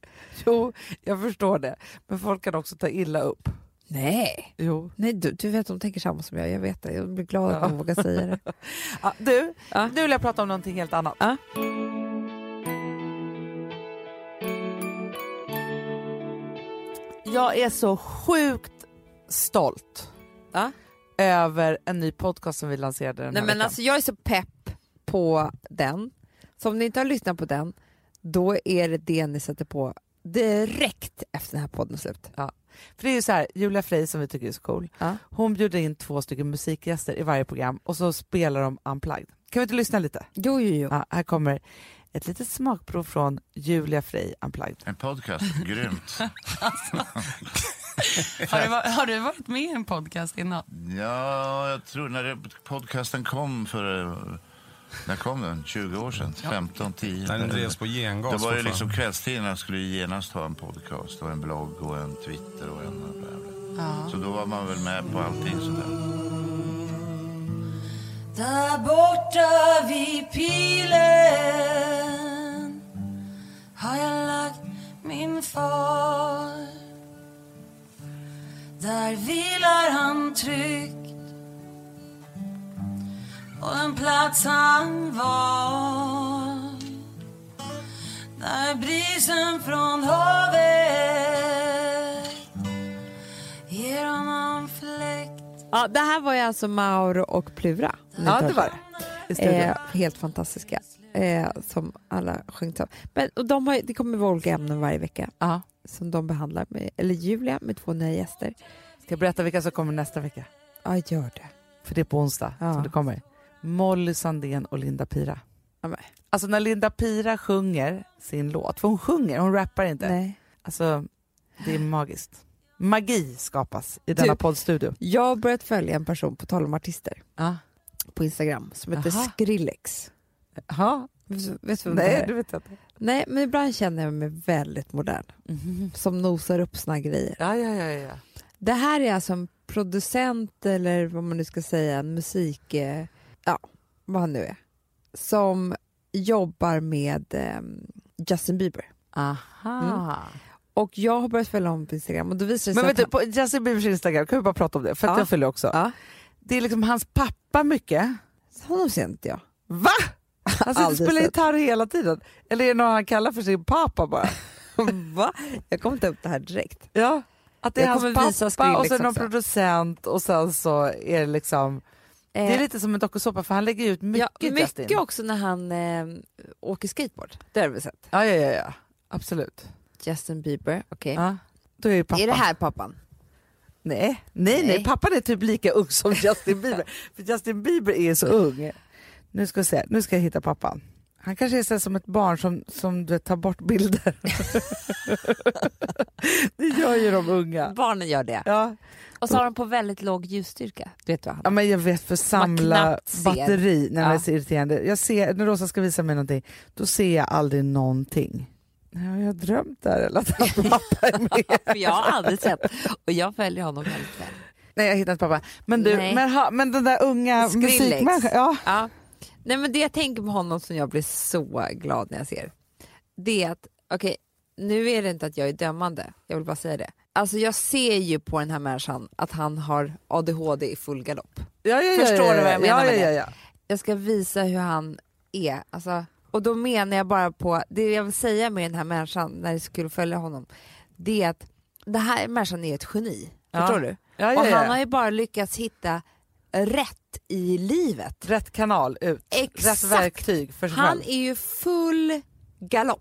jo, jag förstår det. Men folk kan också ta illa upp. Nej, Jo. Nej du, du vet de tänker samma som jag, jag vet det. Jag blir glad att Ja. de vågar säga det. *laughs* Ja, du, Ja. nu vill jag prata om någonting helt annat. Ja. Jag är så sjukt stolt Ja. över en ny podcast som vi lanserade den Nej här men veckan. alltså jag är så pepp på den. Så om ni inte har lyssnat på den, då är det det ni sätter på direkt efter den här podden slut. För det är ju så här, Julia Frey som vi tycker är så cool, Ja. hon bjuder in två stycken musikgäster i varje program och så spelar de unplugged. Kan vi inte lyssna lite? Jo, jo, jo. Ja, här kommer ett litet smakprov från Julia Frey unplugged. En podcast, grymt. *laughs* Har du, har du varit med i en podcast innan? Ja, jag tror när det, podcasten kom för... När kom den? 20 år sedan? 15, 10? När den drevs på Då gengas var det fortfarande. liksom kvällstidningarna skulle ju genast ha en podcast och en blogg och en Twitter och en... Bla. Så då var man väl med på allting sådär. Där borta vid pilen har jag lagt min far Där vilar han tryggt på den plats han var Där brisen från havet ger honom fläkt Ja, det här var ju alltså Mauro och Plura. Ja, det var det. Eh, helt fantastiska. Eh, som alla sjungit av. Men och de har, det kommer vara olika ämnen varje vecka Ja. som de behandlar. Med, eller Julia med två nya gäster. Ska jag berätta vilka som kommer nästa vecka? Ja, gör det. För det är på onsdag Ja. som det kommer. Molly Sandén och Linda Pira. Ja, men, Alltså när Linda Pira sjunger sin låt, för hon sjunger, hon rappar inte. nej. Alltså det är magiskt. Magi skapas i denna Du- poddstudio. Jag har börjat följa en person, på tal om artister, Ja. på Instagram som heter Aha. Skrillex. Jaha. Vet du du vem det Nej, är? det vet inte. Nej, men ibland känner jag mig väldigt modern. Mhm. Som nosar upp såna grejer. Ja, ja, ja, ja. Det här är alltså en producent eller vad man nu ska säga, en musik, eh, ja, vad han nu är, som jobbar med eh, Justin Bieber. Aha. Och jag har börjat följa honom på Instagram och då visar Men vet att du, på Justin Biebers Instagram, kan vi bara prata om det? För att Ja. jag följer också. Ja. Det är liksom hans pappa mycket. han, honom ser inte jag. Va? Han sitter och spelar gitarr hela tiden. Eller är det någon han kallar för sin pappa bara? *laughs* Va? Jag kommer ta upp det här direkt. Ja. Att det är Jag hans kommer visa pappa och sen någon också. producent och sen så är det liksom Det är Eh, lite som en dokusåpa för han lägger ut mycket, ja, mycket Justin. också när han eh, åker skateboard. Det har vi sett. Ja, ja, ja, ja. Absolut. Justin Bieber, okej. Ja. Då är pappa. Är det här pappan? Nej. nej, nej, Nej. pappan är typ lika ung som *laughs* Justin Bieber. för Justin Bieber är så ung. Nu ska se, nu ska jag hitta pappan. Han kanske är så som ett barn som, som du vet, tar bort bilder. *laughs* det gör ju de unga. Barnen gör det. Ja. Och så har de på väldigt låg ljusstyrka. Du vet vad han ja men jag vet för samla knappt ser. batteri när det Ja. är så irriterande. Jag ser, när Rosa ska visa mig någonting, då ser jag aldrig någonting. Ja, jag har drömt där eller att hans *laughs* pappa är med. *laughs* För jag har aldrig sett. Och jag följer honom väldigt väl. Nej jag har hittat pappa. Men du, Nej. men, ha, men den där unga musikmänniskan, ja. Ja. Nej, men det jag tänker på honom som jag blir så glad när jag ser, det är att, okej, nu är det inte att jag är dömande, jag vill bara säga det. Alltså jag ser ju på den här människan att han har ADHD i full galopp. Ja, ja, ja, Förstår ja, du vad jag menar med det? ja, ja. Jag ska visa hur han är. Alltså, och då menar jag bara på, det jag vill säga med den här människan, när det att följa honom, det är att den här människan är ett geni. Förstår du? ja, ja, Och han har ju bara lyckats hitta rätt i livet. Rätt kanal ut, Exakt. rätt verktyg för sig Han själv. är ju full galopp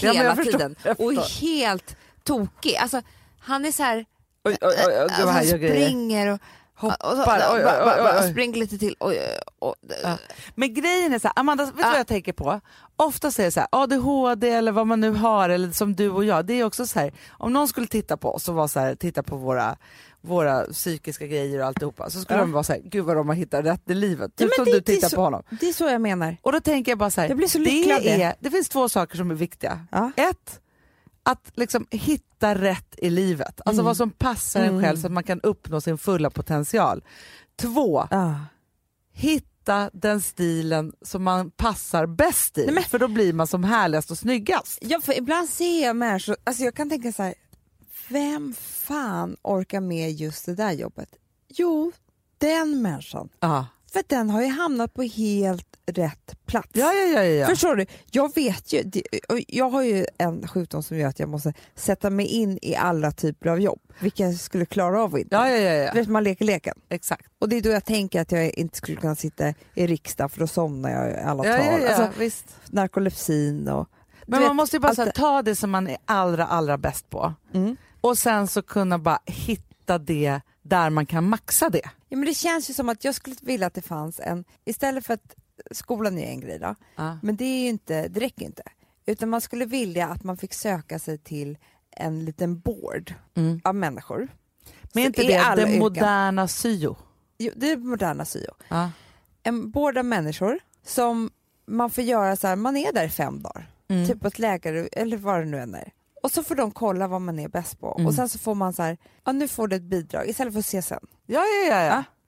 Ja, hela jag förstår, tiden och helt tokig. Alltså, han är så här, Oj, oj, oj, alltså, han springer och, Hoppar, och, så, oj, oj, oj, oj. lite till. Ja. Men grejen är så här, Amanda, vet du Ja. vad jag tänker på? Ofta säger så här, ADHD eller vad man nu har, eller som du och jag, det är också så här, om någon skulle titta på oss och vara så här, titta på våra, våra psykiska grejer och alltihopa, så skulle Ja. de vara så här, gud vad de har hittat rätt i livet. Ja, Typ men som det- du tittar så- på honom. Det är så jag menar. Och då tänker jag bara så här, Jag blir så lycklig det. är, det finns två saker som är viktiga. Ja. Ett, att liksom hitta rätt i livet, alltså Mm. vad som passar en själv så att man kan uppnå sin fulla potential. Två, Ja. hitta den stilen som man passar bäst i, Nej, för då blir man som härligast och snyggast. Ja, för ibland ser jag människor, alltså jag kan tänka så här, vem fan orkar med just det där jobbet? Jo, den människan. Ja, För att den har ju hamnat på helt rätt plats. ja, ja. ja, ja. Förstår du? Jag vet ju, och jag har ju en sjukdom som gör att jag måste sätta mig in i alla typer av jobb, vilka jag skulle klara av inte. ja, ja, ja, ja. Vet, man leker leken. exakt. Och det är då jag tänker att jag inte skulle kunna sitta i riksdagen för då somnar jag i alla Ja, tal. ja, ja, Alltså, visst. narkolepsin och... Men du man vet, måste ju bara här, ta det som man är allra, allra bäst på Mm. och sen så kunna bara hitta det där man kan maxa det. Ja, men det känns ju som att jag skulle vilja att det fanns en, istället för att skolan är en grej då, Ja. men det, är ju inte, det räcker inte. Utan man skulle vilja att man fick söka sig till en liten board Mm. av människor. Men är inte det alla det moderna syo? Jo, det är moderna syo. Ja. En board av människor som man får göra så här, man är där i fem dagar, Mm. typ på ett läkare eller vad det nu än är. Och så får de kolla vad man är bäst på Mm. och sen så får man så här, ja nu får du ett bidrag istället för CSN. Ja, ja, ja.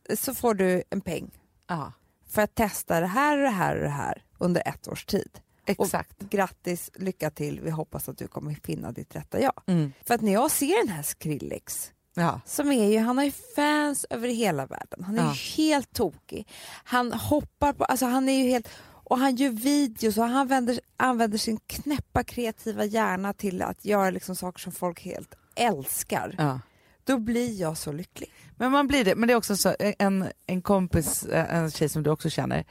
ja. Så får du en peng ja. för att testa det här och det här och det här under ett års tid. Exakt. Och grattis, lycka till, vi hoppas att du kommer finna ditt rätta jag. Mm. För att när jag ser den här Skrillex, Ja. som är ju, han har ju fans över hela världen, han är Ja. ju helt tokig. Han hoppar på, alltså han är ju helt, och han gör videos och han använder, använder sin knäppa kreativa hjärna till att göra liksom saker som folk helt älskar. Ja. Då blir jag så lycklig. Men man blir det, men det är också så, en, en kompis, eh, en tjej som du också känner,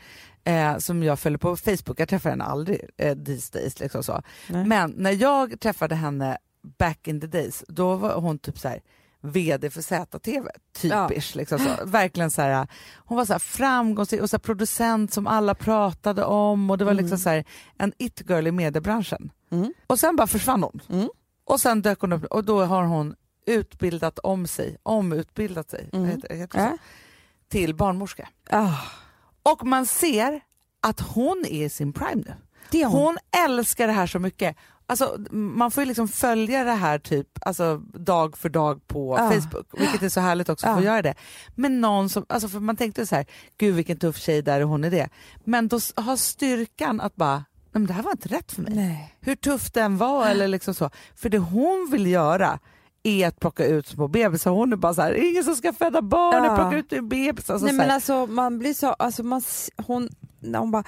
eh, som jag följer på Facebook, jag träffar henne aldrig eh, these days. Liksom så. Nej. Men när jag träffade henne back in the days, då var hon typ så här VD för ZTV, typisch. Liksom så. Verkligen så här, hon var så här framgångsrik och så här producent som alla pratade om och det var liksom så här, en it-girl i mediebranschen. Mm. Och sen bara försvann hon. Mm. Och sen dök hon upp och då har hon utbildat om sig, omutbildat sig, Mm. heter, heter? Ja. till barnmorska. Ah, Och man ser att hon är i sin prime nu. hon. Hon älskar det här så mycket. Alltså, man får ju liksom följa det här typ alltså, dag för dag på Ja. Facebook, vilket är så härligt också att få Ja. göra det. Men någon som, alltså för man tänkte så här, gud vilken tuff tjej där och hon är det. Men då har styrkan att bara, nej men det här var inte rätt för mig. Nej. Hur tuff den var eller liksom så. För det hon vill göra är att plocka ut små bebisar. Hon är bara så här, ingen som ska föda barn, Ja. plocka ut en bebis. Alltså Nej men alltså man blir så, alltså man, hon, hon bara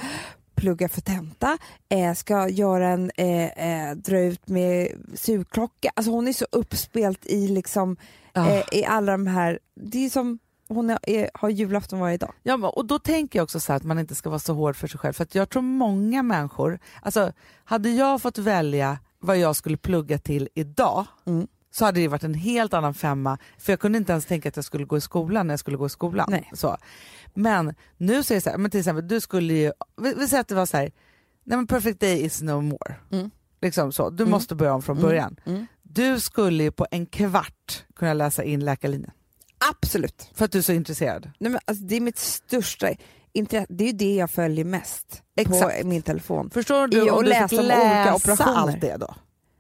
pluggar för tenta, eh, ska göra en, eh, eh, dra ut med sugklocka, alltså hon är så uppspelt i liksom, Ja. eh, i alla de här, det är som hon är, är, har julafton varje dag. Ja, och då tänker jag också så att man inte ska vara så hård för sig själv. För jag tror många människor, alltså hade jag fått välja vad jag skulle plugga till idag Mm. Så hade det varit en helt annan femma. För jag kunde inte ens tänka att jag skulle gå i skolan när jag skulle gå i skolan. Nej. Så. Men nu så är det så här, men till exempel du skulle ju, vi, vi säger att det var så här, nej men perfect day is no more. Mm. Liksom så. Du Mm. måste börja om från Mm. början. Mm. Du skulle ju på en kvart kunna läsa in Läkarlinjen. Absolut. För att du är så intresserad. Nej, men alltså, det är mitt största intresse. Det är ju det jag följer mest Exakt. på min telefon. Förstår I du att om du läsa fick om olika läsa operationer. allt det då?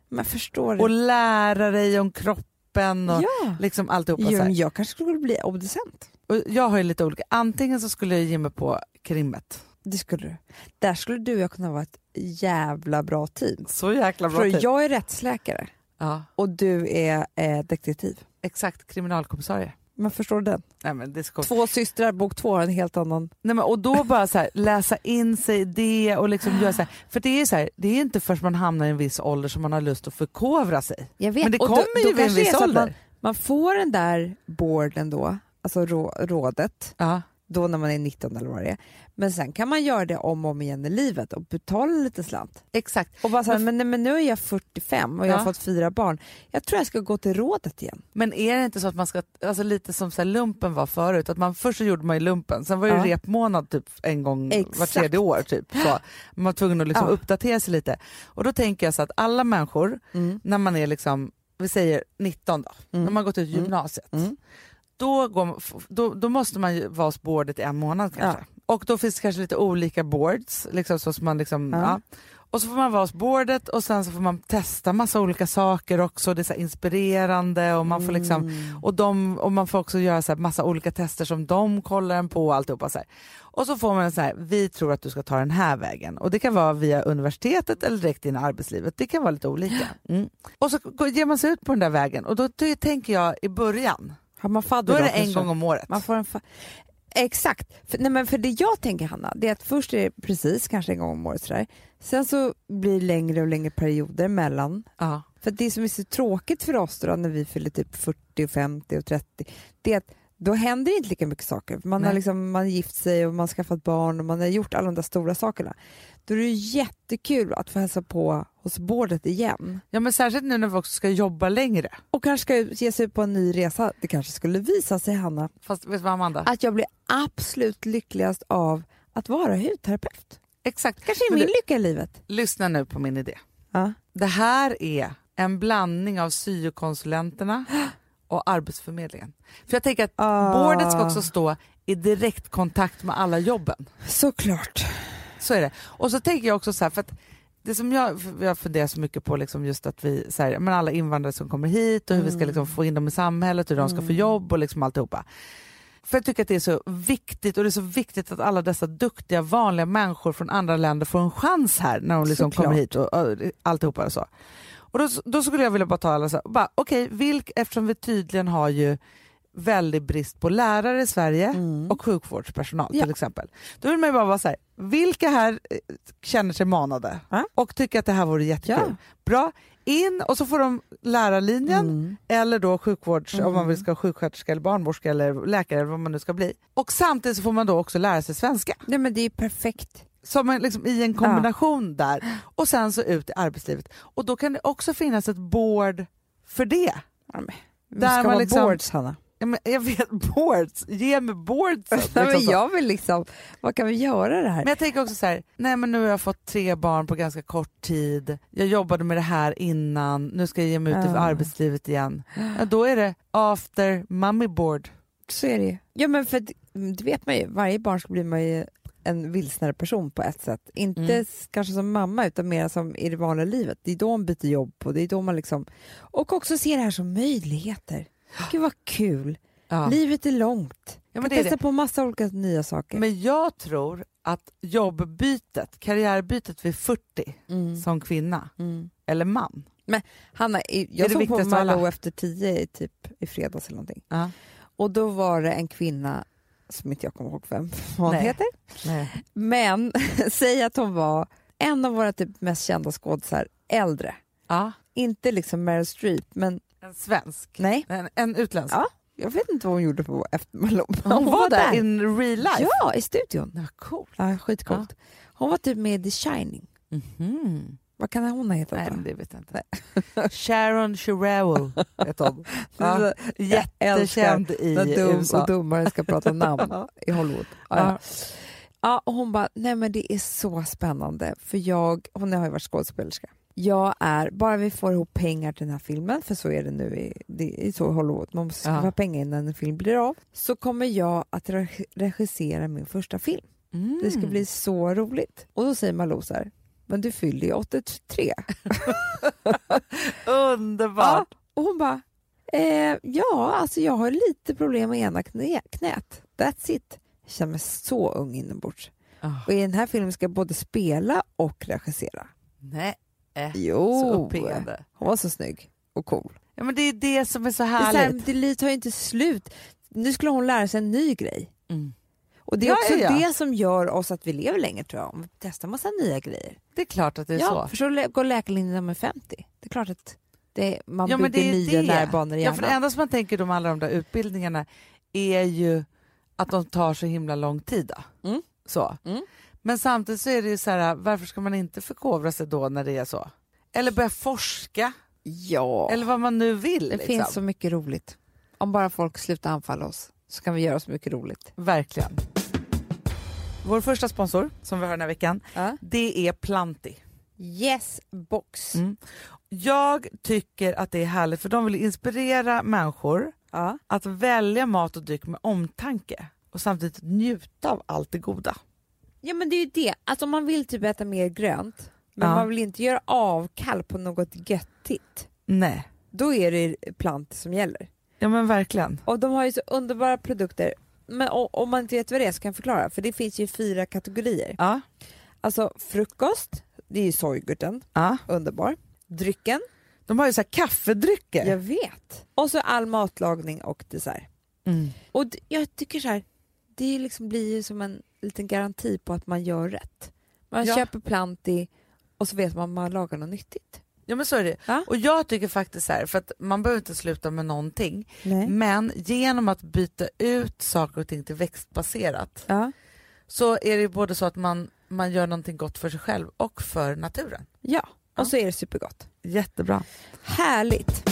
Men förstår du? Och lära dig om kroppen och ja. liksom alltihopa. Jo, så här. jag kanske skulle bli obducent. Och jag har ju lite olika. Antingen så skulle jag ge mig på krimmet. Det skulle du. Där skulle du och jag kunna vara ett jävla bra team. Så jäkla bra För tid. jag är rättsläkare Ja, och du är eh, detektiv. exakt. Kriminalkommissarie. Men förstår du den? Nej, men det coolt. Två systrar, bok två har en helt annan... Nej, men, och då bara så här, läsa in sig i det och liksom göra så här. För det är så här, det är inte först man hamnar i en viss ålder som man har lust att förkovra sig. Jag vet. Men det Och kommer då ju vid en viss ålder. Man, man får den där boarden då, alltså rå, rådet, Ja. Då när man är 19 eller vad det är. Men sen kan man göra det om och om igen i livet och betala lite slant. Exakt. Och bara så här, men, nej, men nu är jag 45 och jag har Ja. fått fyra barn. Jag tror jag ska gå till rådet igen. Men är det inte så att man ska, alltså lite som så lumpen var förut, att man först så gjorde man ju lumpen, sen var det Ja. repmånad typ en gång var Exakt. tredje år. Typ, så. Man var tvungen att liksom Ja. uppdatera sig lite. Och då tänker jag så att alla människor, när man är liksom, vi säger 19 då, Mm. när man gått ut Mm. gymnasiet, Mm. Då, går, då, då måste man ju vara hos boardet i en månad kanske. Och då finns det kanske lite olika boards, liksom, så som man liksom, Ja. ja. Och så får man vara hos boardet och sen så får man testa massa olika saker också, det är så inspirerande och man får liksom Mm. och, de, och man får också göra så massa olika tester som de kollar en på och alltihopa. Så här. Och så får man så här, vi tror att du ska ta den här vägen. Och det kan vara via universitetet eller direkt in i arbetslivet. Det kan vara lite olika. Mm. Och så ger man sig ut på den där vägen och då tänker jag i början, Har man fadder då är det en gång om året. Man får en Exakt. För, nej men för det jag tänker Hanna, det är att först är det precis kanske en gång om året sådär. Sen så blir det längre och längre perioder mellan. Ja. För det som är så tråkigt för oss då, när vi fyller typ 40, och 50 och 30, det är att då händer inte lika mycket saker. Man har Nej. liksom, man har gift sig och man har skaffat barn och man har gjort alla de där stora sakerna. Då är det jättekul att få hälsa på hos bordet igen. ja men särskilt nu när vi också ska jobba längre. Och kanske ska ge sig ut på en ny resa. Det kanske skulle visa sig Hanna, Fast vet du vad Amanda? att jag blir absolut lyckligast av att vara hudterapeut. Exakt. Kanske är Men min du, lycka i livet. lyssna nu på min idé. Ja. Det här är en blandning av syokonsulenterna *gasps* och Arbetsförmedlingen. För jag tänker att Ah. boardet ska också stå i direktkontakt med alla jobben. Såklart. Så är det. Och så tänker jag också så här, för att det som jag, jag funderar så mycket på liksom just att vi, så här, men alla invandrare som kommer hit och hur vi ska liksom få in dem i samhället, hur de ska få jobb och liksom alltihopa. För jag tycker att det är så viktigt och det är så viktigt att alla dessa duktiga vanliga människor från andra länder får en chans här när de liksom Såklart. kommer hit och, och alltihopa och så. Och då, då skulle jag vilja bara ta alla så här, bara, okej, vilk, eftersom vi tydligen har ju väldig brist på lärare i Sverige Mm. och sjukvårdspersonal Ja. till exempel. Då vill man ju bara vara så här, vilka här eh, känner sig manade Ja. och tycker att det här vore jättekul? Ja. Bra, in och så får de lärarlinjen Mm. eller då sjukvårds, om man Mm. vill ska vara sjuksköterska eller barnmorska eller läkare eller vad man nu ska bli. Och samtidigt så får man då också lära sig svenska. Nej men det är perfekt. Som en, liksom, i en kombination där och sen så ut i arbetslivet. Och då kan det också finnas ett board för det. Ja, men, Där ska man liksom- boards Hanna. Ja, men jag vet, boards, ge mig boards. Liksom men jag vill liksom, vad kan vi göra det här? Men jag tänker också så här, nej men nu har jag fått tre barn på ganska kort tid. Jag jobbade med det här innan, nu ska jag ge mig ut i Ja. arbetslivet igen. Ja, då är det after mummy board. Så är det ju. Ja men för att, det vet man ju, varje barn blir man ju en vilsnare person på ett sätt. Inte Mm. kanske som mamma utan mer som i det vanliga livet. Det är då man byter jobb och det är då man liksom... Och också ser det här som möjligheter. Gud vad kul. Ja. Livet är långt. Ja, men man det på massa olika nya saker. Men jag tror att jobbbytet, karriärbytet vid 40 Mm. som kvinna Mm. eller man. Hanna, Det är jag såg på. Malou efter tio i typ i fredags eller någonting. Ja. Och då var det en kvinna som inte jag kommer ihåg vem *laughs* hon Nej. heter. Nej. Men *laughs* säg att hon var en av våra typ mest kända skådisar, äldre. Ja. Inte liksom Meryl Streep, men En svensk. nej. En, en utländsk. Ja, Jag vet inte vad hon gjorde på efter *laughs* Malou. men Hon, var där in real life. Ja, i studion. Ja, cool. Ja, skitcoolt. Hon var typ med i The Shining. Mhm. Vad kan hon ha hetat Nej, men det vet jag inte. *laughs* Sharon Sherrill heter hon. *laughs* Ja. Jättekänd i När dum USA. och dummare ska prata namn i Hollywood. Ja, ja. Ja, och hon bara, nej men det är så spännande för jag, hon har ju varit skådespelerska. Jag är, bara vi får ihop pengar till den här filmen, för så är det nu i, det är så Hollywood, man måste Ja. skaffa pengar innan en film blir av, så kommer jag att re- regissera min första film. Mm. Det ska bli så roligt. Och då säger Malou så här, men du fyller ju 83. *laughs* Underbart! Ja, och hon bara, eh, ja, alltså jag har lite problem med ena knä, knät. That's it. Jag känner mig så ung inombords. Ah. Och i den här filmen ska jag både spela och regissera. Nej, så Jo, uppiggande. hon var så snygg och cool. Ja, men det är det som är så Det, är så här, härligt. det tar ju inte slut. Nu skulle hon lära sig en ny grej. Mm. Och det är Ja, också ja, det som gör oss att vi lever längre tror jag. Om vi testar massa nya grejer. Det är klart att det är ja, så. för så går läkarlinjen när man är 50. Det är klart att det, man Ja, bygger det är nya det. nervbanor i Ja, för det hjärnan. enda som man tänker om alla de där utbildningarna är ju att de tar så himla lång tid. Då. Mm. Så. Mm. Men samtidigt så är det ju så här, varför ska man inte förkovra sig då när det är så? Eller börja forska, Ja, eller vad man nu vill. det liksom. finns så mycket roligt. Om bara folk slutar anfalla oss så kan vi göra så mycket roligt. Verkligen. Vår första sponsor som vi har den här veckan, Ja. det är Planti. Yes box. Mm. Jag tycker att det är härligt för de vill inspirera människor Ja. att välja mat och dryck med omtanke och samtidigt njuta av allt det goda. Ja men det är ju det, alltså man vill typ äta mer grönt men Ja. man vill inte göra avkall på något göttigt. Nej, Då är det plant som gäller. ja men verkligen. Och de har ju så underbara produkter. Men om man inte vet vad det är så kan jag förklara. För det finns ju fyra kategorier. Ja, Alltså frukost, det är ju sojgurten, ja. underbar. Drycken, De har ju så kaffedrycker. jag vet. Och så all matlagning och dessert. Mm. Och jag tycker så här, det liksom blir ju som en liten garanti på att man gör rätt. Man Ja. köper planti och så vet man att man lagar något nyttigt. Ja men så är det. Ja. Och jag tycker faktiskt så här, för att man behöver inte sluta med någonting, Nej. men genom att byta ut saker och ting till växtbaserat Ja. så är det ju både så att man, man gör någonting gott för sig själv och för naturen. ja, Ja. och så är det supergott. Jättebra. Härligt!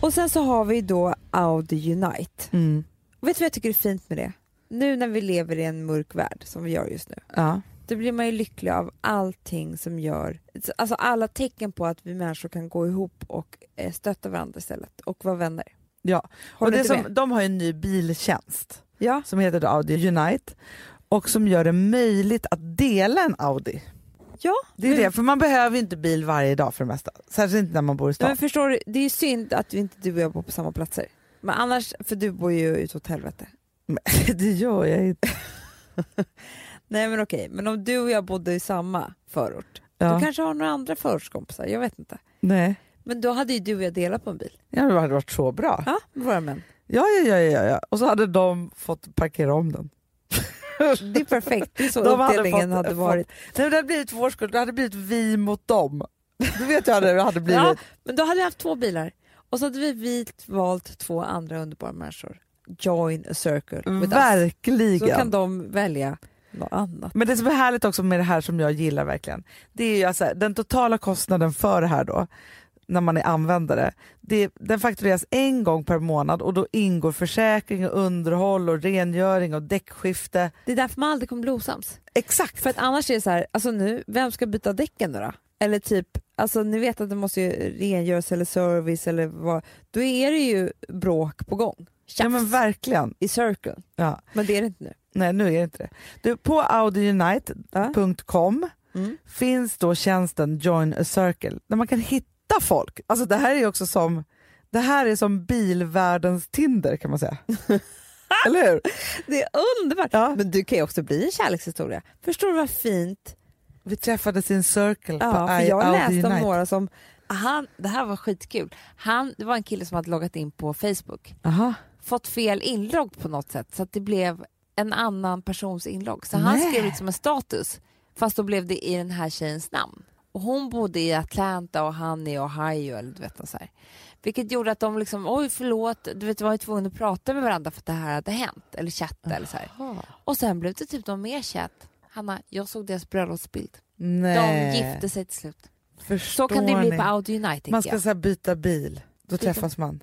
Och sen så har vi då Audi Unite. Mm. Vet du vad jag tycker är fint med det? Nu när vi lever i en mörk värld som vi gör just nu. Ja. Då blir man ju lycklig av allting som gör, alltså alla tecken på att vi människor kan gå ihop och eh, stötta varandra istället och vara vänner. ja. Och det som, med? de har ju en ny biltjänst Ja. som heter Audi Unite och som gör det möjligt att dela en Audi. Ja, Det är men, det, för man behöver ju inte bil varje dag för det mesta. Särskilt inte när man bor i stan. men förstår du, det är ju synd att vi inte du och jag bor på samma platser. Men annars, för du bor ju utåt helvete. *laughs* det gör jag inte. Nej men okej, men om du och jag bodde i samma förort, Ja. du kanske har några andra förortskompisar, jag vet inte. Nej, Men då hade ju du och jag delat på en bil. ja, det hade varit så bra. Ja, med våra män. Ja, ja, ja, ja, ja. Och så hade de fått parkera om den. Det är perfekt, det är så *laughs* De hade uppdelningen fått- hade varit. Nej, det hade blivit vår det hade blivit vi mot dem. Du vet ju hur det hade blivit. Ja, men då hade vi haft två bilar och så hade vi valt två andra underbara människor. Join a circle with us. Verkligen. Så kan de välja något annat. Men det som är härligt också med det här som jag gillar verkligen, det är ju alltså, den totala kostnaden för det här då, när man är användare, det, den faktureras en gång per månad och då ingår försäkring, och underhåll, och rengöring och däckskifte. Det är därför man aldrig kommer bli osams. Exakt! För att annars är det så här, alltså nu, vem ska byta däcken nu då? Eller typ, alltså ni vet att det måste ju rengöras eller service eller vad, då är det ju bråk på gång. Tjafs ja men verkligen. i circle. Ja. Men det är det inte nu. Nej nu är det inte det. Du, på audiunite.com Mm. finns då tjänsten Join a Circle där man kan hitta folk. Alltså det här är också som, det här är som bilvärldens Tinder kan man säga. *laughs* Eller hur? Det är underbart! Ja. Men du kan ju också bli en kärlekshistoria. Förstår du vad fint? Vi träffades i en circle Ja, på I- jag läste om några som, han, det här var skitkul, han, det var en kille som hade loggat in på Facebook, Aha. Fått fel inlogg på något sätt så att det blev en annan persons inlogg. Så han Nej. skrev liksom en status fast då blev det i den här tjejens namn. Och hon bodde i Atlanta och han i Ohio eller du vet så här. Vilket gjorde att de liksom, oj förlåt, du vet, var ju tvungna att prata med varandra för att det här hade hänt. Eller chatta eller så här. Och sen blev det typ någon mer chatt. Hanna, jag såg deras bröllopsbild. De Nej. gifte sig till slut. Förstår Så kan det bli ni? på Audi Unite tycker Man ska så här byta bil, då Byta- träffas man.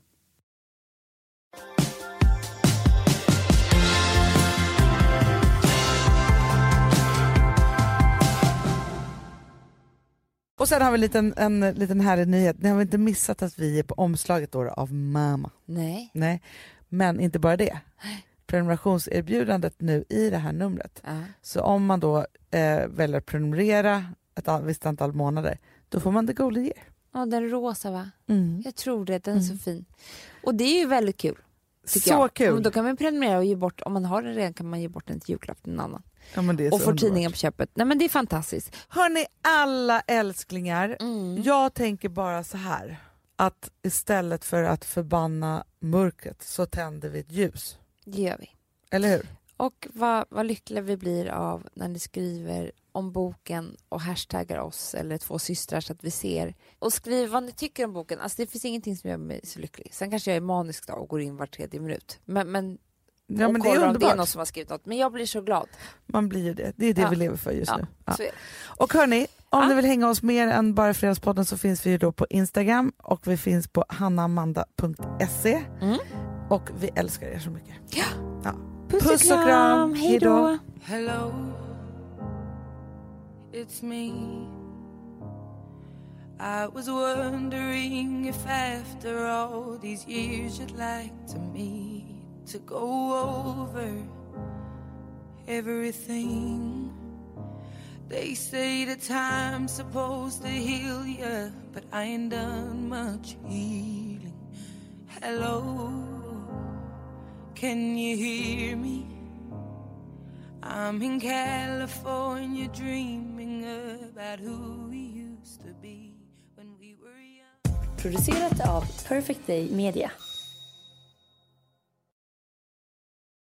Och sen har vi en liten, en liten härlig nyhet. Ni har väl inte missat att vi är på omslaget då, av Mama? Nej. Nej, men inte bara det. Prenumerationserbjudandet nu i det här numret. Ja. Så om man då eh, väljer att prenumerera ett visst antal månader, då får man The Golden Year. Ja, den rosa va? Mm. Jag tror det, den är så fin. Och det är ju väldigt kul. Så jag. kul. Men då kan man prenumerera och ge bort, om man har den redan kan man ge bort den till julklapp till någon annan. Ja, Och får underbart. tidningen på köpet. Nej men det är fantastiskt. Hörni alla älsklingar, Mm. jag tänker bara så här att istället för att förbanna mörkret så tänder vi ett ljus. Det gör vi. Eller hur? Och vad, vad lyckliga vi blir av när ni skriver om boken och hashtaggar oss eller två systrar så att vi ser. Och skriv vad ni tycker om boken. Alltså det finns ingenting som gör mig så lycklig. Sen kanske jag är manisk då och går in var tredje minut. Men, men, Ja, och men det är kollar om det är någon som har skrivit något. Men jag blir så glad. Man blir ju det. Det är det Ja. vi lever för just Ja, nu. Ja. Och hörni, om Ja. ni vill hänga oss mer än bara Fredagspodden så finns vi ju då på Instagram och vi finns på hannaamanda.se Mm. och vi älskar er så mycket. Puss, Puss och kram. Hej då. Hello, it's me. I was wondering if after all these years you'd like to meet to go over everything. They say the time's supposed to heal you, but I ain't done much healing. Hello, can you hear me? I'm in California dreaming about who we used to be when we were young. Producerat av Perfect Day Media.